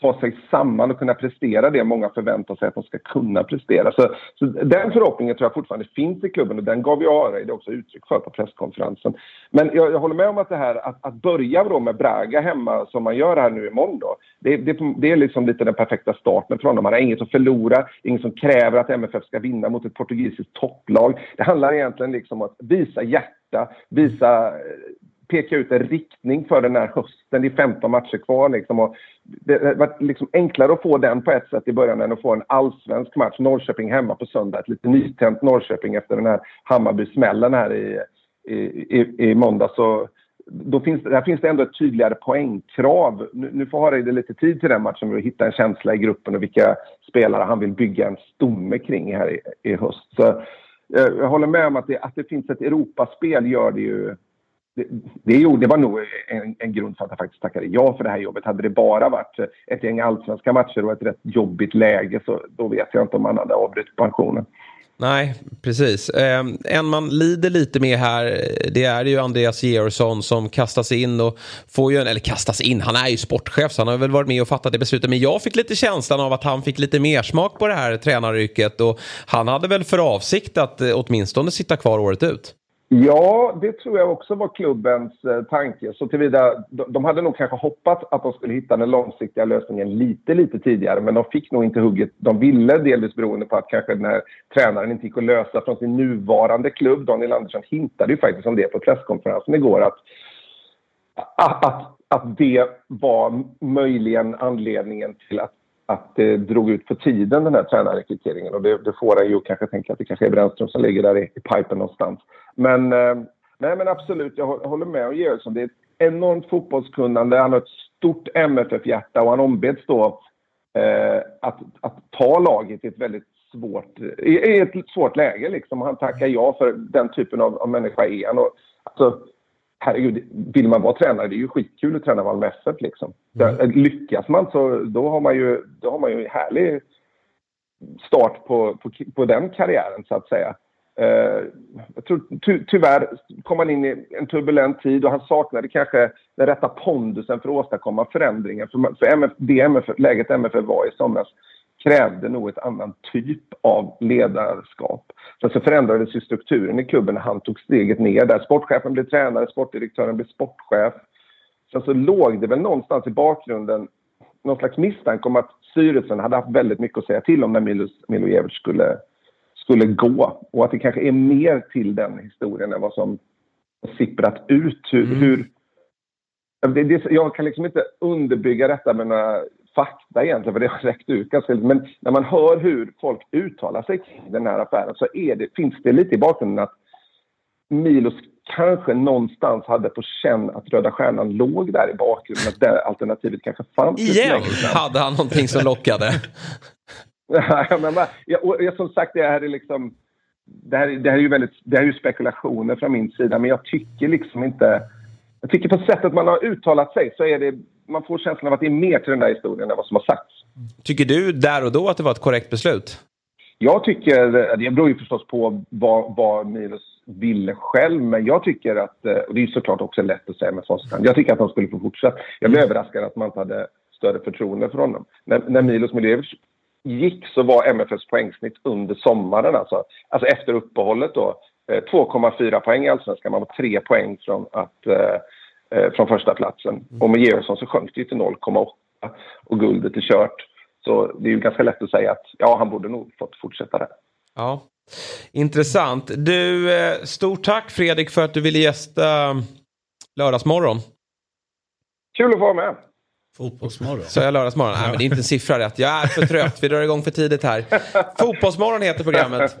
ta sig samman och kunna prestera det många förväntar sig att de ska kunna prestera. Så, så den förhoppningen tror jag fortfarande finns i klubben och den gav ju Areide också uttryck för på presskonferensen. Men jag, jag, håller med om att det här att, att börja då med Braga hemma som man gör här nu imorgon då, det, det, det är liksom lite den perfekta starten för honom. Han har inget att förlora, inget som kräver att MFF ska vinna mot ett portugisiskt topplag. Det handlar egentligen liksom om att visa hjärta, visa peka ut en riktning för den här hösten. Det är 15 matcher kvar. Liksom, och det var liksom enklare att få den på ett sätt i början än att få en allsvensk match. Norrköping hemma på söndag. Ett lite nytänt Norrköping efter den här Hammarby-smällen här i, i, i, i måndag. Så då finns, där finns det ändå ett tydligare poängkrav. Nu, nu får Hareide lite tid till den matchen för att hitta en känsla i gruppen och vilka spelare han vill bygga en stomme kring här i, i höst. Så, eh, jag, håller med om att det, att det finns ett Europaspel gör det ju det, det, det var nog en, en, grund för att jag faktiskt tackade ja för det här jobbet. Hade det bara varit ett gäng allsvenska matcher och ett rätt jobbigt läge så då vet jag inte om man hade avbrutit pensionen. Nej, precis. Eh, en man lider lite med här det är ju Andreas Georgsson som kastas in och får ju, eller kastas in, han är ju sportchef så han har väl varit med och fattat det beslutet. Men jag fick lite känslan av att han fick lite mer smak på det här tränaryrket och han hade väl för avsikt att eh, åtminstone sitta kvar året ut. Ja, det tror jag också var klubbens eh, tanke. Så tillvida, de, de hade nog kanske hoppats att de skulle hitta den långsiktiga lösningen lite, lite tidigare. Men de fick nog inte hugget de ville, delvis beroende på att kanske när tränaren inte gick att lösa från sin nuvarande klubb. Daniel Andersson hintade ju faktiskt om det på presskonferensen igår. Att, att, att, att det var möjligen anledningen till att att det drog ut på tiden den här tränarrekryteringen och det, det får en ju kanske tänka att det kanske är Brännström som ligger där i, i pipen någonstans. Men, eh, nej men absolut, jag håller med om Georgsson. Det är ett enormt fotbollskunnande, han har ett stort MFF-hjärta och han ombeds då eh, att, att ta laget i ett väldigt svårt, i, i ett svårt läge liksom. Han tackar ja för den typen av, av människa är han. Och, alltså, herregud, vill man vara tränare, det är ju skitkul att träna Malmö FF liksom. Mm. Lyckas man så då har man ju, då har man ju en härlig start på, på, på den karriären så att säga. Uh, jag tror, ty, tyvärr kom han in i en turbulent tid och han saknade kanske den rätta pondusen för att åstadkomma förändringar. För, för MF, det MF, läget MFF var i somras krävde nog ett annan typ av ledarskap. Sen så förändrades ju strukturen i klubben när han tog steget ner där. Sportchefen blev tränare, sportdirektören blev sportchef. Sen så låg det väl någonstans i bakgrunden någon slags misstanke om att styrelsen hade haft väldigt mycket att säga till om när Milojevic skulle, skulle gå. Och att det kanske är mer till den historien än vad som sipprat ut. Hur, mm. hur jag kan liksom inte underbygga detta med några fakta egentligen, för det har räckt ut ganska lite. Men när man hör hur folk uttalar sig kring den här affären så det, finns det lite i bakgrunden att Milos kanske någonstans hade på känn att Röda Stjärnan låg där i bakgrunden, att det alternativet kanske fanns. Igen hade han någonting som lockade. ja, men, ja, och, som sagt, det här är liksom... Det här, det här är ju väldigt, det här är ju spekulationer från min sida, men jag tycker liksom inte... Jag tycker på sättet man har uttalat sig så är det man får känslan av att det är mer till den där historien än vad som har sagts. Tycker du där och då att det var ett korrekt beslut? Jag tycker, det beror ju förstås på vad, vad Milos ville själv, men jag tycker att, och det är såklart också lätt att säga med facit Jag tycker att de skulle få fortsätta. Jag blev överraskad att man inte hade större förtroende för honom. När, när Milos Miljevic gick så var MFFs poängsnitt under sommaren, alltså, alltså efter uppehållet då, 2,4 eh, poäng i allsvenskan. Man var tre poäng från, att, eh, från första platsen. Mm. Och med Georgsson så sjönk det till 0,8 och guldet är kört. Så det är ju ganska lätt att säga att ja, han borde nog fått fortsätta där. Ja, intressant. Du, eh, stort tack Fredrik för att du ville gästa Lördagsmorgon. Kul att få vara med. Fotbollsmorgon. Så jag lördagsmorgon? Nej, men det är inte en siffra rätt. Jag är för trött. Vi drar igång för tidigt här. Fotbollsmorgon heter programmet.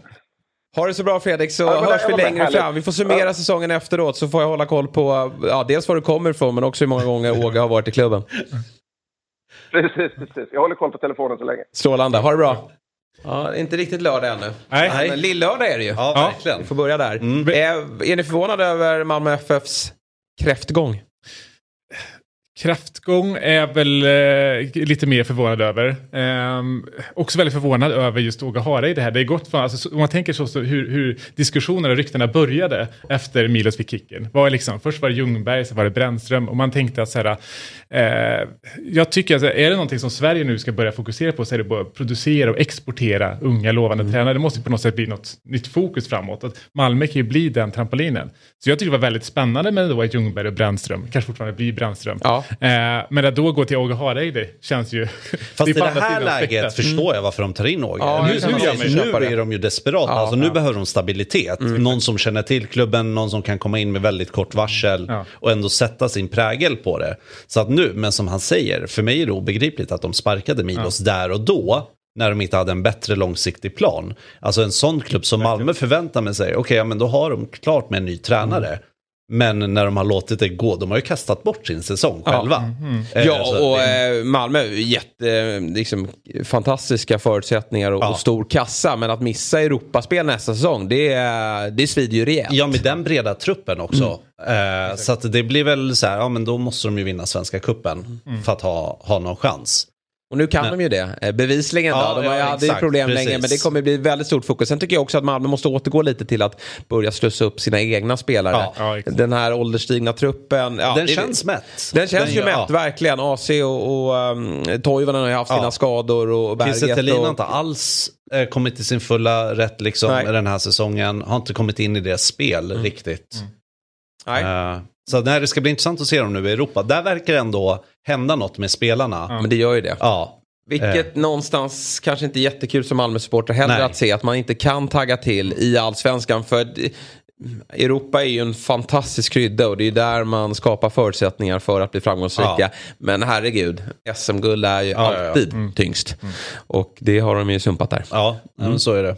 Ha det så bra Fredrik så ja, hörs vi längre fram. Vi får summera ja. säsongen efteråt så får jag hålla koll på ja, dels var du kommer ifrån men också hur många gånger Åge har varit i klubben. Precis, precis. Jag håller koll på telefonen så länge. Strålande. Ha det bra. Ja, inte riktigt lördag ännu. Nej. Men lillördag är det ju. Ja, verkligen. Vi får börja där. Mm. Är, är ni förvånade över Malmö FFs kräftgång? Kraftgång är väl eh, lite mer förvånad över. Eh, också väldigt förvånad över just Åge Hareide det här. Det är gott för, alltså, om man tänker så, så hur, hur diskussionerna och ryktena började efter Milos fick kicken. Var liksom, först var det Ljungberg, sen var det Brännström och man tänkte att så här, eh, jag tycker att är det någonting som Sverige nu ska börja fokusera på så är det bara att producera och exportera unga lovande mm. tränare. Det måste på något sätt bli något nytt fokus framåt. Att Malmö kan ju bli den trampolinen. Så jag tycker det var väldigt spännande med då Ljungberg och Brännström, kanske fortfarande blir Brännström. Ja. Eh, men att då gå till Åge Hareide känns ju... Fast i det här läget förstår jag varför de tar in Åge. Ja, nu, nu, nu är de ju desperata. Ja, alltså, nu ja. behöver de stabilitet. Mm. Någon som känner till klubben, någon som kan komma in med väldigt kort varsel ja. och ändå sätta sin prägel på det. Så att nu, men som han säger, för mig är det obegripligt att de sparkade Milos där och då när de inte hade en bättre långsiktig plan. Alltså en sån klubb som Malmö förväntar mig sig, okej, okay, ja, men då har de klart med en ny tränare. Mm. Men när de har låtit det gå, de har ju kastat bort sin säsong själva. Mm, mm. Eh, ja, och det... Eh, Malmö, jätte, liksom, fantastiska förutsättningar och, ja. och, stor kassa. Men att missa Europaspel nästa säsong, det, det svider ju rejält. Ja, med den breda truppen också. Mm. Eh, så att det blir väl så här, ja men då måste de ju vinna Svenska Kuppen mm. för att ha, ha någon chans. Och nu kan men. de ju det. Eh, bevisligen ja, då. De ja, hade ju problem precis. länge men det kommer bli väldigt stort fokus. Sen tycker jag också att Malmö måste återgå lite till att börja slussa upp sina egna spelare. Ja, den här ålderstigna truppen. den det, känns mätt. Den känns den, ju mätt, verkligen. AC och, och um, Toivonen har ju haft sina skador och Berget. Kiese och... har inte alls eh, kommit till sin fulla rätt liksom den här säsongen. Har inte kommit in i deras spel mm. riktigt. Mm. Nej. Uh, så nej, det ska bli intressant att se dem nu i Europa. Där verkar det ändå hända något med spelarna. Ja. Men det gör ju det. Ja. Vilket eh. någonstans kanske inte är jättekul som Malmö-supporter heller nej. att se. Att man inte kan tagga till i allsvenskan. För Europa är ju en fantastisk krydda och det är där man skapar förutsättningar för att bli framgångsrika. Ja. Men herregud, SM-guld är ju ja, alltid ja, mm. tyngst. Mm. Och det har de ju sumpat där. Ja, mm. så är det.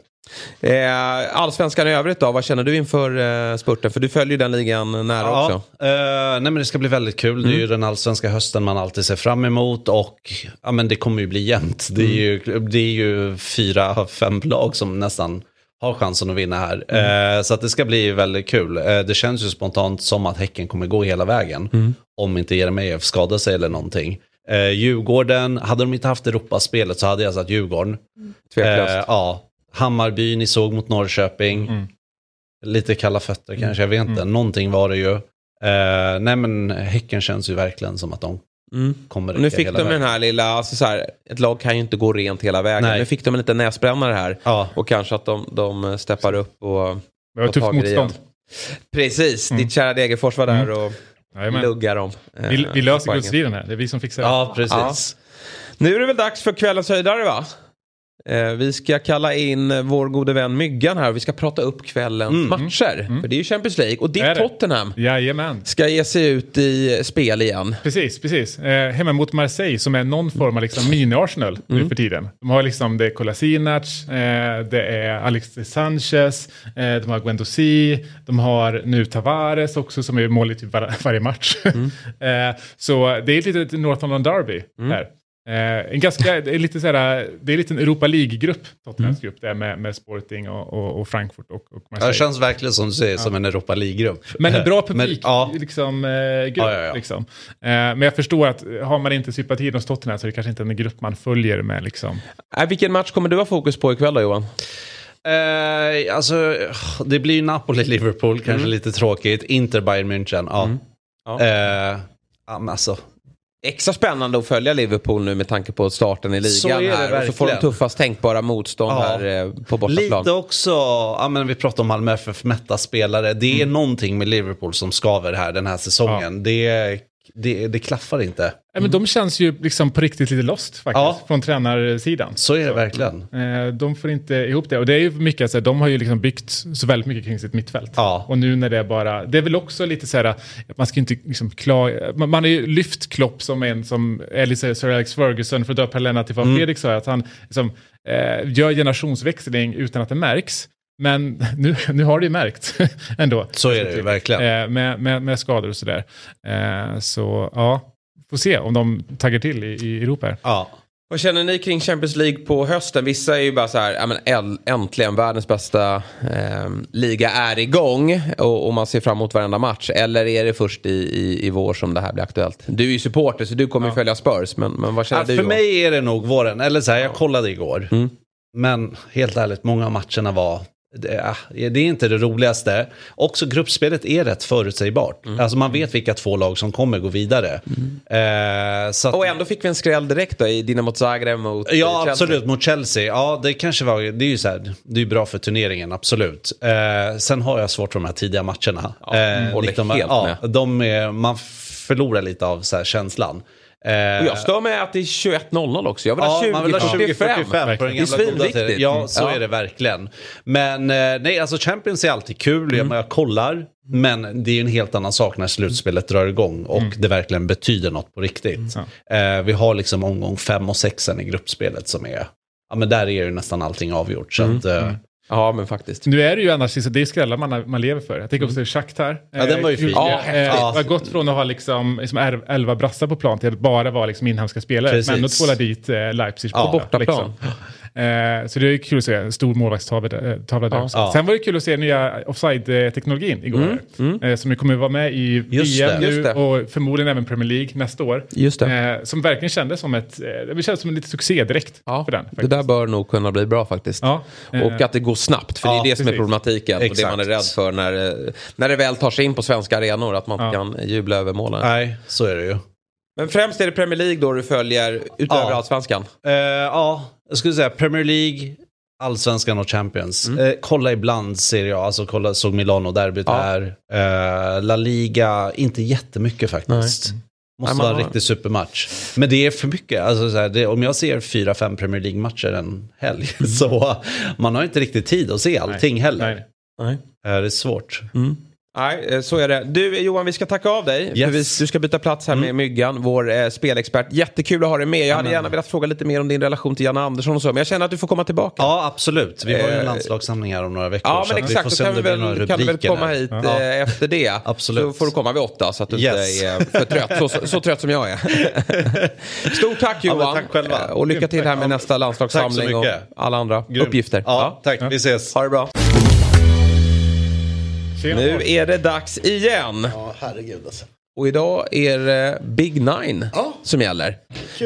Eh, allsvenskan i övrigt då, vad känner du inför eh, spurten? För du följer ju den ligan nära ja, också. Eh, nej men det ska bli väldigt kul. Mm. Det är ju mm. den allsvenska hösten man alltid ser fram emot och ja, men det kommer ju bli jämnt. Det är ju, det är ju fyra, fem lag som nästan har chansen att vinna här. Mm. Eh, så att det ska bli väldigt kul. Eh, det känns ju spontant som att Häcken kommer gå hela vägen. Mm. Om inte Jeremejeff skadar sig eller någonting. Eh, Djurgården, hade de inte haft Europaspelet så hade jag satt Djurgården. Mm. Tveklöst. Eh, ja, Hammarby, ni såg mot Norrköping. Mm. Lite kalla fötter kanske, jag vet inte. Mm. Någonting var det ju. Uh, nej men Häcken känns ju verkligen som att de mm. kommer Nu fick de vägen. den här lilla, alltså så här, ett lag kan ju inte gå rent hela vägen. Nej. Nu fick de en liten näsbrännare här. Ja. Och kanske att de, de steppar upp och Det var tufft motstånd. Precis, mm. ditt kära Degerfors var där mm. och Jajamän. luggar dem. Vi, vi löser guldstriden här, det är vi som fixar det. Ja, precis. Ja. Nu är det väl dags för kvällens höjdare va? Eh, vi ska kalla in vår gode vän Myggan här och vi ska prata upp kvällens mm. matcher. Mm. För det är ju Champions League och ditt Tottenham Jajamän. ska ge sig ut i spel igen. Precis, precis. Eh, hemma mot Marseille som är någon form av liksom mini-Arsenal mm. nu för tiden. De har liksom, det är Kolasinac, eh, det är Alex Sanchez, eh, de har Guendouzi, de har nu Tavares också som är mål i typ var, varje match. Mm. eh, så det är ett litet North London Derby mm. här. Eh, en ganska, det är lite såhär, det är lite en Europa League-grupp, Tottenhams mm. grupp, där med, med Sporting och, och, och Frankfurt och, och Marseille. det känns verkligen som du säger, ja. som en Europa League-grupp. Men en bra publik, men, ja. liksom, eh, grupp. Ja, liksom. Eh, men jag förstår att har man inte sympati hos Tottenham så är det kanske inte en grupp man följer med. Liksom. Äh, vilken match kommer du ha fokus på ikväll då Johan? Eh, alltså, det blir ju Napoli-Liverpool, kanske mm. lite tråkigt. Inter-Bayern München, ja. Mm. ja. Eh, alltså, extra spännande att följa Liverpool nu med tanke på starten i ligan Så här. Och så får de tuffast tänkbara motstånd Ja. här eh, på bortaplan. Lite också, ja men vi pratar om Malmö FF mätta spelare. Det är Mm. någonting med Liverpool som skaver här den här säsongen. Det, det, det klaffar inte. Ja, men de känns ju liksom på riktigt lite lost faktiskt, Ja. från tränarsidan. Så är det verkligen. Eh, De får inte ihop det. Och det är ju mycket så här, de har ju liksom byggt så väldigt mycket kring sitt mittfält. Ja. Och nu när det är bara, det är väl också lite så här, man ska inte liksom klaga, man, man har ju lyft Klopp som en som, eller så här, Sir Alex Ferguson, för att dra parallellerna till vad Mm. Fredrik sa, att han liksom, eh, gör generationsväxling utan att det märks. Men nu, nu har det ju märkt ändå. Så är det ju verkligen. Eh, med, med, med skador och sådär. Eh, så ja, får se om de taggar till i, i Europa här. Ja. Vad känner ni kring Champions League på hösten? Vissa är ju bara så här, ja men äntligen världens bästa eh, liga är igång och, och man ser fram emot varenda match. Eller är det först i, i, i vår som det här blir aktuellt? Du är ju supporter så du kommer ju följa Spurs, men, men vad känner Ja, du? för mig är det nog våren. Eller så här, jag kollade igår. Mm. Men helt ärligt, många av matcherna var... Det, ah, det är inte det roligaste. Också gruppspelet är rätt förutsägbart. Mm. Alltså man vet vilka två lag som kommer gå vidare. Eh, så att, Och ändå fick vi en skräll direkt då i Dinamo Zagreb mot Ja, Chelsea. absolut. Mot Chelsea. Ja, det kanske var... Det är ju så här, det är bra för turneringen, absolut. Eh, sen har jag svårt för de här tidiga matcherna. Ja, eh, håller liksom, helt ja, med. de är, man förlorar lite av så känslan. Eh, Och jag stör mig att det är 21.00 också. Jag vill ha Ja, man vill ha 20.45. 2045 på den Det är svinviktigt. Ja, så Ja. är det verkligen. Men eh, nej, alltså Champions är alltid kul, jag, jag kollar. Men det är en helt annan sak när slutspelet drar igång och det verkligen betyder något på riktigt. Eh, vi har liksom omgång fem och sexen i gruppspelet som är, ja men där är ju nästan allting avgjort. Så att, eh, Ja, men faktiskt. Nu är det ju annars, det är skrällar man, man lever för. Jag tänker också Shakhtar. Ja, den var ju Eh, fin. Ja, Eh, har gått från att ha liksom, liksom er- elva brassar på plan till att bara vara liksom inhemska spelare. Precis. Men ändå tvåla dit eh, Leipzig Ja, på bortaplan. Eh, så det är kul att se en stor målvaktstavla eh, tavla där. också. Ja. Sen var det kul att se nya offside-teknologin igår. Eh, som kommer vara med i Just VM det. nu Just det. och förmodligen även Premier League nästa år. Just det. Eh, som verkligen kändes som ett, eh, det kändes som en lite succé direkt Ja, för den. det där bör nog kunna bli bra faktiskt. Ja, eh, Och att det går snabbt, för Ja, det är det som är problematiken. Och det Exakt. man är rädd för när, eh, när det väl tar sig in på svenska arenor, att man inte Ja. kan jubla över målen. nej, så är det ju. Men främst är det Premier League då du följer utöver Ja. allsvenskan? Eh, ja, jag skulle säga Premier League, Allsvenskan och Champions. Mm. Eh, kolla ibland Serie A, alltså kolla, såg Milano-derbyt Ja. här. Eh, La Liga, inte jättemycket faktiskt. Måste Nej, vara en riktig supermatch. Men det är för mycket. Alltså, så här, det, om jag ser fyra, fem Premier League-matcher en helg, så man har inte riktigt tid att se allting heller. nej. Nej. Eh, det är svårt. Nej, eh, så är det. Du Johan, vi ska tacka av dig. Yes. Mm. För vi, du ska byta plats här med Myggan, vår eh, spelexpert. Jättekul att ha dig med. Jag hade gärna velat fråga lite mer om din relation till Janne Andersson och så, men jag känner att du får komma tillbaka. Ja, absolut. Vi har ju en Eh, landslagssamling här om några veckor. Ja men att vi får exakt, då kan, vi väl, kan du väl komma här. hit Ja. eh, efter det. Absolut. Så får du komma vid åtta så att du Yes. inte är för trött. Så, så, så trött som jag är. Stort tack Ja, Johan. tack själva. Eh, Och lycka till här med nästa landslagssamling och alla andra uppgifter. Ja, tack. Vi ses. Ha det bra. Tjena. Nu är det dags igen. Ja, herregud alltså. Och idag är det Big Nine Ja. som gäller.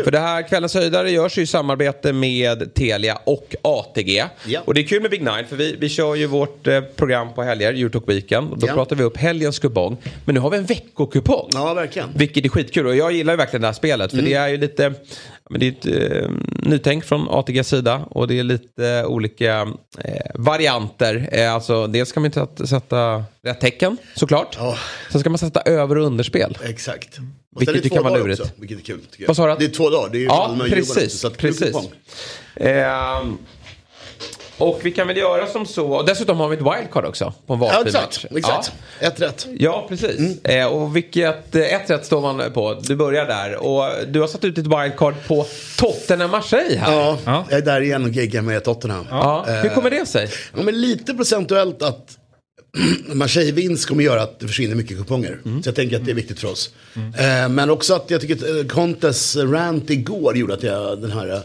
För det här kvällens höjdare görs ju i samarbete med Telia och ATG. Ja. Och det är kul med Big Nine för vi, vi kör ju vårt eh, program på helger, Eurotalk Weekend. Och då Ja. pratar vi upp helgens kupong. Men nu har vi en veckokupong. Ja, verkligen. Vilket är skitkul och jag gillar ju verkligen det här spelet. För det är ju lite, men det är ett eh, nytänk från ATGs sida. Och det är lite olika eh, varianter. Eh, alltså dels ska man inte sätta, rätt tecken såklart. Ja. Sen ska man sätta över och underspel. Exakt. Och Vilket ju kan vara lurigt. Också, vilket är kul. Vad sa du? Det är två dagar. Det är ju Ja, precis. Och vi kan väl göra som så. Och dessutom har vi ett wildcard också. På en Ja, valfri exakt. match. exakt. Ett rätt. Ja, ja precis. Eh, och vilket eh, ett rätt står man på. Du börjar där. Och du har satt ut ett wildcard på Tottenham Marseille här. Ja, Ja. jag är där igen och geggar med Tottenham. Ja, Hur kommer det sig? Ja, men lite procentuellt att Marseille-vinst kommer göra att det försvinner mycket kuponger. Mm. Så jag tänker att det är viktigt för oss. Eh, men också att jag tycker att eh, Contes rant igår gjorde att jag den här...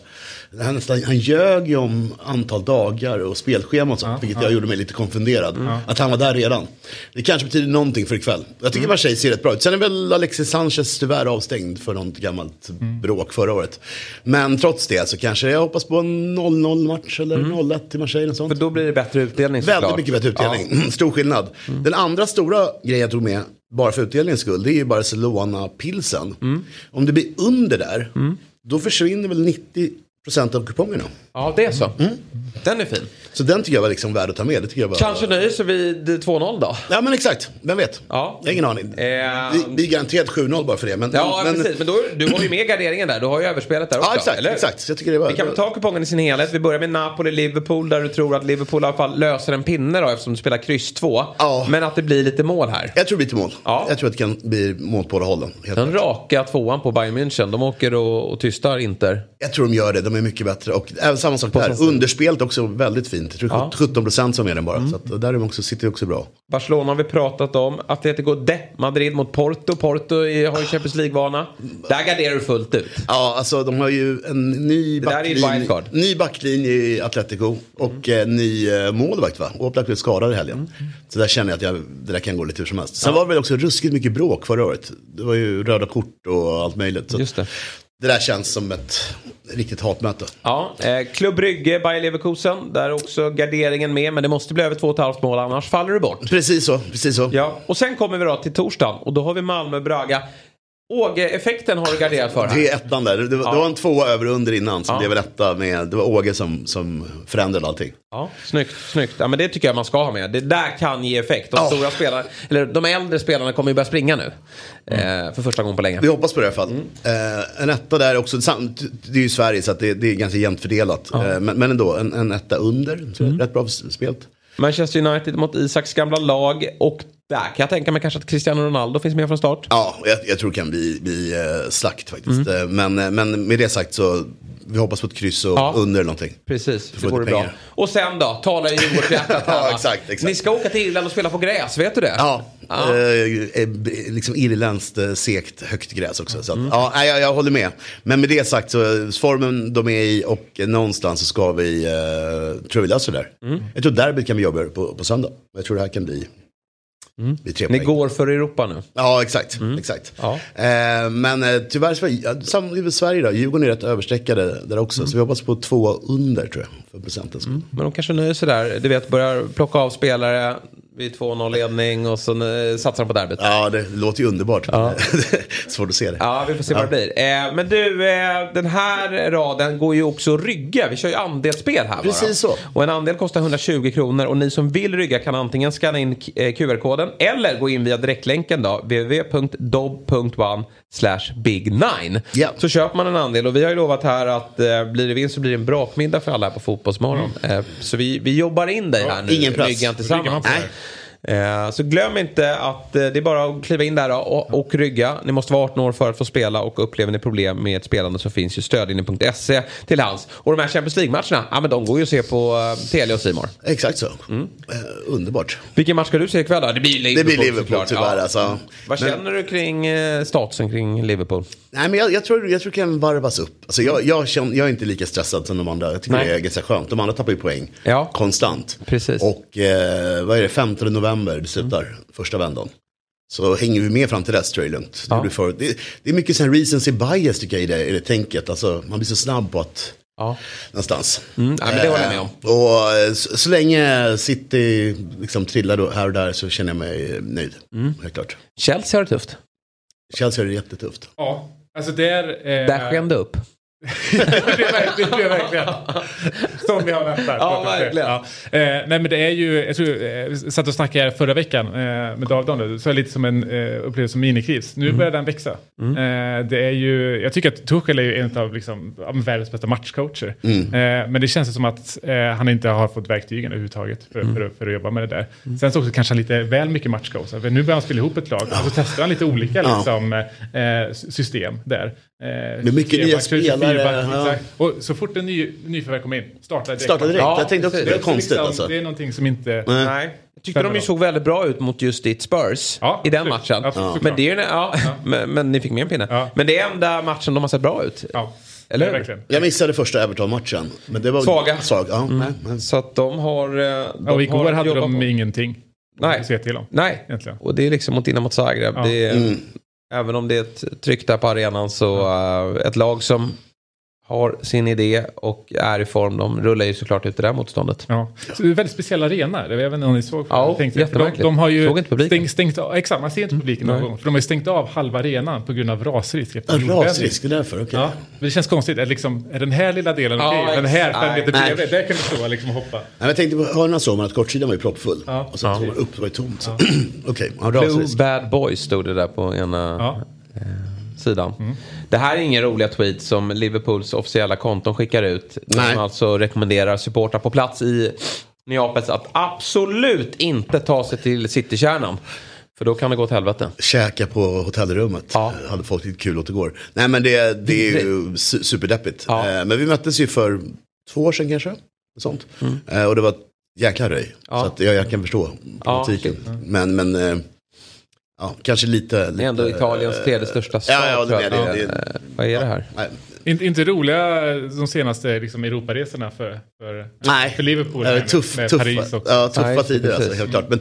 Han, han ljög ju om antal dagar och spelschema och sånt, vilket jag gjorde mig lite konfunderad. Att han var där redan. Det kanske betyder någonting för ikväll. Jag tycker Marseille ser rätt bra ut. Sen är väl Alexis Sanchez tyvärr avstängd för något gammalt bråk förra året. Men trots det så kanske jag hoppas på en 0-0 match eller 0-1 till Marseille. Och sånt. För då blir det bättre utdelning såklart. Väldigt mycket bättre utdelning. Stor skillnad. Den andra stora grejen jag tog med bara för utdelningens skull, det är ju Barcelona-pilsen. Om det blir under där, då försvinner väl 90% av kupongerna. Ja, det är så. Den är fin. Så den tycker jag var liksom värd att ta med. Det tycker jag var... Kanske nöjer sig vid 2-0 då? Ja men exakt, vem vet? Ja. Jag har ingen aning. Eh, Vi, vi är garanterat 7-0 bara för det. Men, Ja, men, precis. Men då, du har ju med garderingen där. Du har ju överspelet där också. Ja, exakt, eller? exakt. Så jag tycker det var... Vi kan väl ta kupongen i sin helhet. Vi börjar med Napoli-Liverpool där du tror att Liverpool i alla fall löser en pinne då eftersom du spelar kryss 2. Ja. Men att det blir lite mål här. Jag tror det blir till mål. Ja. Jag tror att det kan bli mål på båda hållen. Den raka tvåan på Bayern München. De åker och, och tystar Inter. Jag tror de gör det, de är mycket bättre. Och även samma sak där, underspelet också väldigt fint. Jag tror Ja. 17 procent som är den bara. Så att där är också, sitter också bra. Barcelona har vi pratat om. Atletico de Madrid mot Porto. Porto har ju Champions League-vana. Där garderar du fullt ut. Ja, alltså de har ju en ny Det där är ju ett backlinje, ny backlinje i Atletico. Och en ny eh, målvakt va? Oblak blev skadad i helgen. Mm. Så där känner jag att jag, det där kan gå lite hur som helst. Sen var det väl också ruskigt mycket bråk förra året. Det var ju röda kort och allt möjligt. Så Just det. Det där känns som ett riktigt hatmöte. Ja, eh, Klubb Brygge, Bayer Leverkusen. Där är också garderingen med. Men det måste bli över 2,5 mål annars faller du bort. Precis så, precis så. Ja, och sen kommer vi då till torsdagen. Och då har vi Malmö-Braga. Åge-effekten har du garderat för här. Det är ettan där. Det, var- Ja. det var en tvåa över och under innan som Ja. blev en etta med, det var Åge som, som förändrade allting. Ja, snyggt, snyggt. Ja, men det tycker jag man ska ha med. Det där kan ge effekt. De Ja. stora spelarna, eller de äldre spelarna kommer ju börja springa nu. Eh, för första gången på länge. Vi hoppas på det i alla fall. Eh, en etta där också, det är ju Sverige så det, det är ganska jämnt fördelat. Eh, men, men ändå, en, en etta under, så rätt bra spelat. Manchester United mot Isaks gamla lag. Och där kan jag tänka mig kanske att Cristiano Ronaldo finns med från start. Ja, jag, jag tror det kan bli, bli eh, slakt faktiskt. Eh, men, eh, men med det sagt så, vi hoppas på ett kryss och Ja. under någonting. Precis, det vore bra. Och sen då, talar ju vårt hjärtat här Ja, exakt, exakt. Ni ska åka till Irland och spela på gräs, vet du det? Ja, Ja. Eh, liksom irländskt eh, sekt högt gräs också. Så att, ja, nej, jag, jag håller med. Men med det sagt så formen de är i och någonstans så ska vi, eh, tror vi löser det där. Jag tror derbyt kan bli jobbigare på, på söndag. Jag tror det här kan bli, tre Ni går för Europa nu. Ja, exakt. exakt. Ja. Eh, men eh, tyvärr, ja, samtidigt med Sverige då, Djurgården är rätt överstreckade där också. Så vi hoppas på två under tror jag, för procenten. skull. Men de kanske nöjer sig där. Du vet, börjar plocka av spelare vid 2-0 ledning och så eh, satsar de på derbyt. Ja, det låter ju underbart. Ja. Svårt att se det. Ja, vi får se vad det blir. Eh, men du, eh, den här raden går ju också att rygga. Vi kör ju andelsspel här bara. Precis så. Och en andel kostar 120 kronor och ni som vill rygga kan antingen scanna in QR-koden eller gå in via direktlänken då, www.dob.one slash big nine. Ja. Så köper man en andel och vi har ju lovat här att eh, blir det vinst så blir det en brakmiddag för alla här på Fotbollsmorgon. Eh, så vi, vi jobbar in dig här nu, ingen ligger man tillsammans. det. Eh, Så glöm inte att eh, det är bara att kliva in där och, och rygga. Ni måste vara 18 år för att få spela och upplever ni problem med ett spelande så finns ju stödlinjen.se till hands. Och de här Champions League-matcherna, ja men de går ju att se på uh, Telia och Simor. Exakt så. Eh, underbart. Vilken match ska du se ikväll då? Det blir Det Liverpool, blir Liverpool såklart. tyvärr Ja. alltså. Vad Men- känner du kring eh, statusen kring Liverpool? Nej, men jag, jag, tror, jag tror det kan varvas upp. Alltså, jag, jag, känner, jag är inte lika stressad som de andra. Jag tycker Nej. det är ganska skönt. De andra tappar ju poäng Ja. konstant. Precis. Och eh, vad är det, 15 november det slutar, första vändan. Så hänger vi med fram till dess tror jag det är lugnt. Det, Ja. för, det, det är mycket sen recency bias tycker jag i det, i det tänket. Alltså, man blir så snabb på att Ja. någonstans. Mm, nej, men det håller jag med om. Eh, Och eh, så, så länge City liksom trillar då, här och där så känner jag mig nöjd. Mm. Helt klart. Chelsea har det tufft. Chelsea är det jättetufft. Ja, alltså där... Eh, Där sken det upp det är verkligen, det är verkligen. Som vi har väntat. Ja, verkligen. Ja. Eh, nej men det är ju, jag tror, eh, satt och snackade förra veckan eh, med David om det, så är det lite som en eh, upplevelse som minikris. Nu börjar den växa. Eh, det är ju, jag tycker att Tuchel är ju en av liksom, världens bästa matchcoacher. Eh, men det känns som att eh, han inte har fått verktygen överhuvudtaget för, för, att- för att jobba med det där. Sen så också kanske lite väl mycket matchcoach. För nu börjar han spela ihop ett lag och så testar han lite olika liksom, system där. Eh, Med mycket nya 24 back, spelare, 24 back, ja. exakt. Och så fort en ny, nyförvärv kom in, starta direkt. Starta direkt. Ja, jag tänkte också det är konstigt liksom, alltså. Det är någonting som inte... Nej. Nej. Jag tyckte de ju såg väldigt bra ut mot just ditt Spurs Ja, i den absolut. matchen. Absolut, men det är ja, men, men ni fick med en pinne. Ja. Men det är enda matchen de har sett bra ut. Ja, Eller hur? Jag missade första Everton-matchen. Men det var Svaga. Svag, ja, nej, nej. Så att de har... eh, De Ja, och igår har hade de på. ingenting Nej. se till om. Nej, Egentligen. och det är liksom mot Dinamo Zagreb. Ja. Det är, Mm. Även om det är ett tryck där på arenan så eh, ett lag som har sin idé och är i form. De rullar ju såklart ut det där motståndet. Ja. Så det är väldigt speciell arena. Jag vet inte om ni såg. Ja, tänkte- de, de har ju Såg inte publiken. stängt, stängt av, exakt, man ser inte publiken någon Nej. gång. För de har ju stängt av halva arenan på grund av rasrisk. Ja, rasrisk, det är därför, okej. Ja, det känns konstigt. Är, liksom, är den här lilla delen Ja, okej? Den här fem meter bredvid, där kan du stå liksom, och hoppa. Nej, jag tänkte på hörnan såg man att kortsidan var ju proppfull. Ja. Och sen såg man upp, det var ju tomt. Okej, ja, Blue rasrisk. Bad Boys stod det där på ena Ja. sidan. Det här är ingen roliga tweet som Liverpools officiella konton skickar ut. Nej. De alltså rekommenderar supportrar på plats i Neapels att absolut inte ta sig till citykärnan. För då kan det gå åt helvete. Käka på hotellrummet. Ja. Hade folk lite kul åt igår. Nej men det, det är ju su- superdeppigt. Ja. Eh, Men vi möttes ju för två år sedan kanske. Sånt. Eh, Och det var ett jäkla röj. Mm. Ja. Så att jag, jag kan förstå politiken. Men, men eh, ja, kanske lite. Det är ändå lite, Italiens eh, tredje största stad. Ja, ja, det, det, det, det, Eh, Vad är det här? nej. Inte, inte roliga de senaste liksom, Europaresorna för, för, Nej, för Liverpool. Med, tuff, med tuffa, Paris också. ja, tuffa Nej, tider alltså, helt klart. Men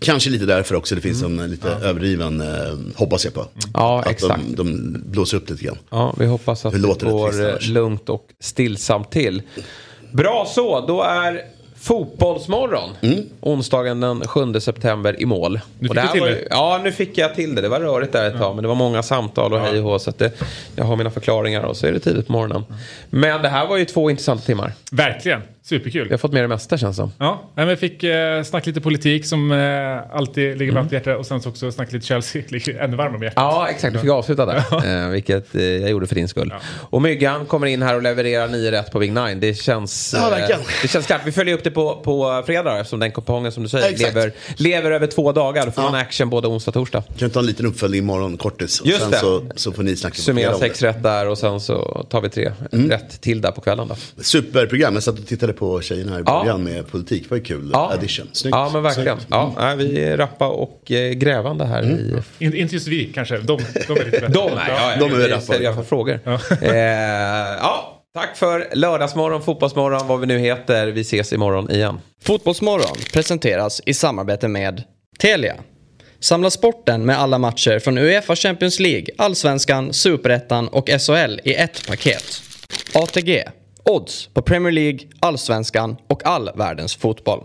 kanske lite därför också det finns Mm. en lite överdriven, eh, hoppas jag på. Ja, att exakt. de, de blåser upp lite grann. Ja, vi hoppas att Hur det låter det går lugnt och stillsamt till. Bra så, då är Fotbollsmorgon. Onsdagen den 7 september i mål. Nu Och fick du till var det. Ja, nu fick jag till det. Det var rörigt där ett tag. Men det var många samtal och hej och hå. Så att det, jag har mina förklaringar och så är det tidigt på morgonen. Men det här var ju två intressanta timmar. Verkligen, superkul. Vi har fått med det mesta känns som. Ja, men jag fick eh, snacka lite politik som eh, alltid ligger varmt i hjärtat och sen så också snacka lite Chelsea, ligger ännu varmare om hjärtat. Ja, exakt. Du fick avsluta där. eh, vilket eh, jag gjorde för din skull. Och Myggan kommer in här och levererar 9 rätt på Big Nine. Det känns... Ja, eh, verkligen. det känns skarpt. Vi följer upp det på, på fredag eftersom den kupongen som du säger Exakt. lever, lever över två dagar. Då får Ja. man action både onsdag och torsdag. Kan vi ta en liten uppföljning imorgon, kortis. Och Just sen det. Så, så får ni snacka Summera sex det. rätt där och sen så tar vi tre rätt till där på kvällen. Då. Superprogram, jag satt och tittade på tjejerna här i Ja. början med politik. Det var ju kul Ja. addition. Snyggt. Ja, men verkligen. Snyggt. Ja, nej, vi är rappa och eh, grävande här i... In, inte just vi kanske, de, de är lite bättre. De är, ja, ja, De är rappa. i fall frågor. Ja. Eh, ja, tack för lördagsmorgon, fotbollsmorgon, vad vi nu heter. Vi ses imorgon igen. Fotbollsmorgon presenteras i samarbete med Telia. Samla sporten med alla matcher från Uefa Champions League, Allsvenskan, Superettan och SHL i ett paket. ATG. Odds på Premier League, Allsvenskan och all världens fotboll.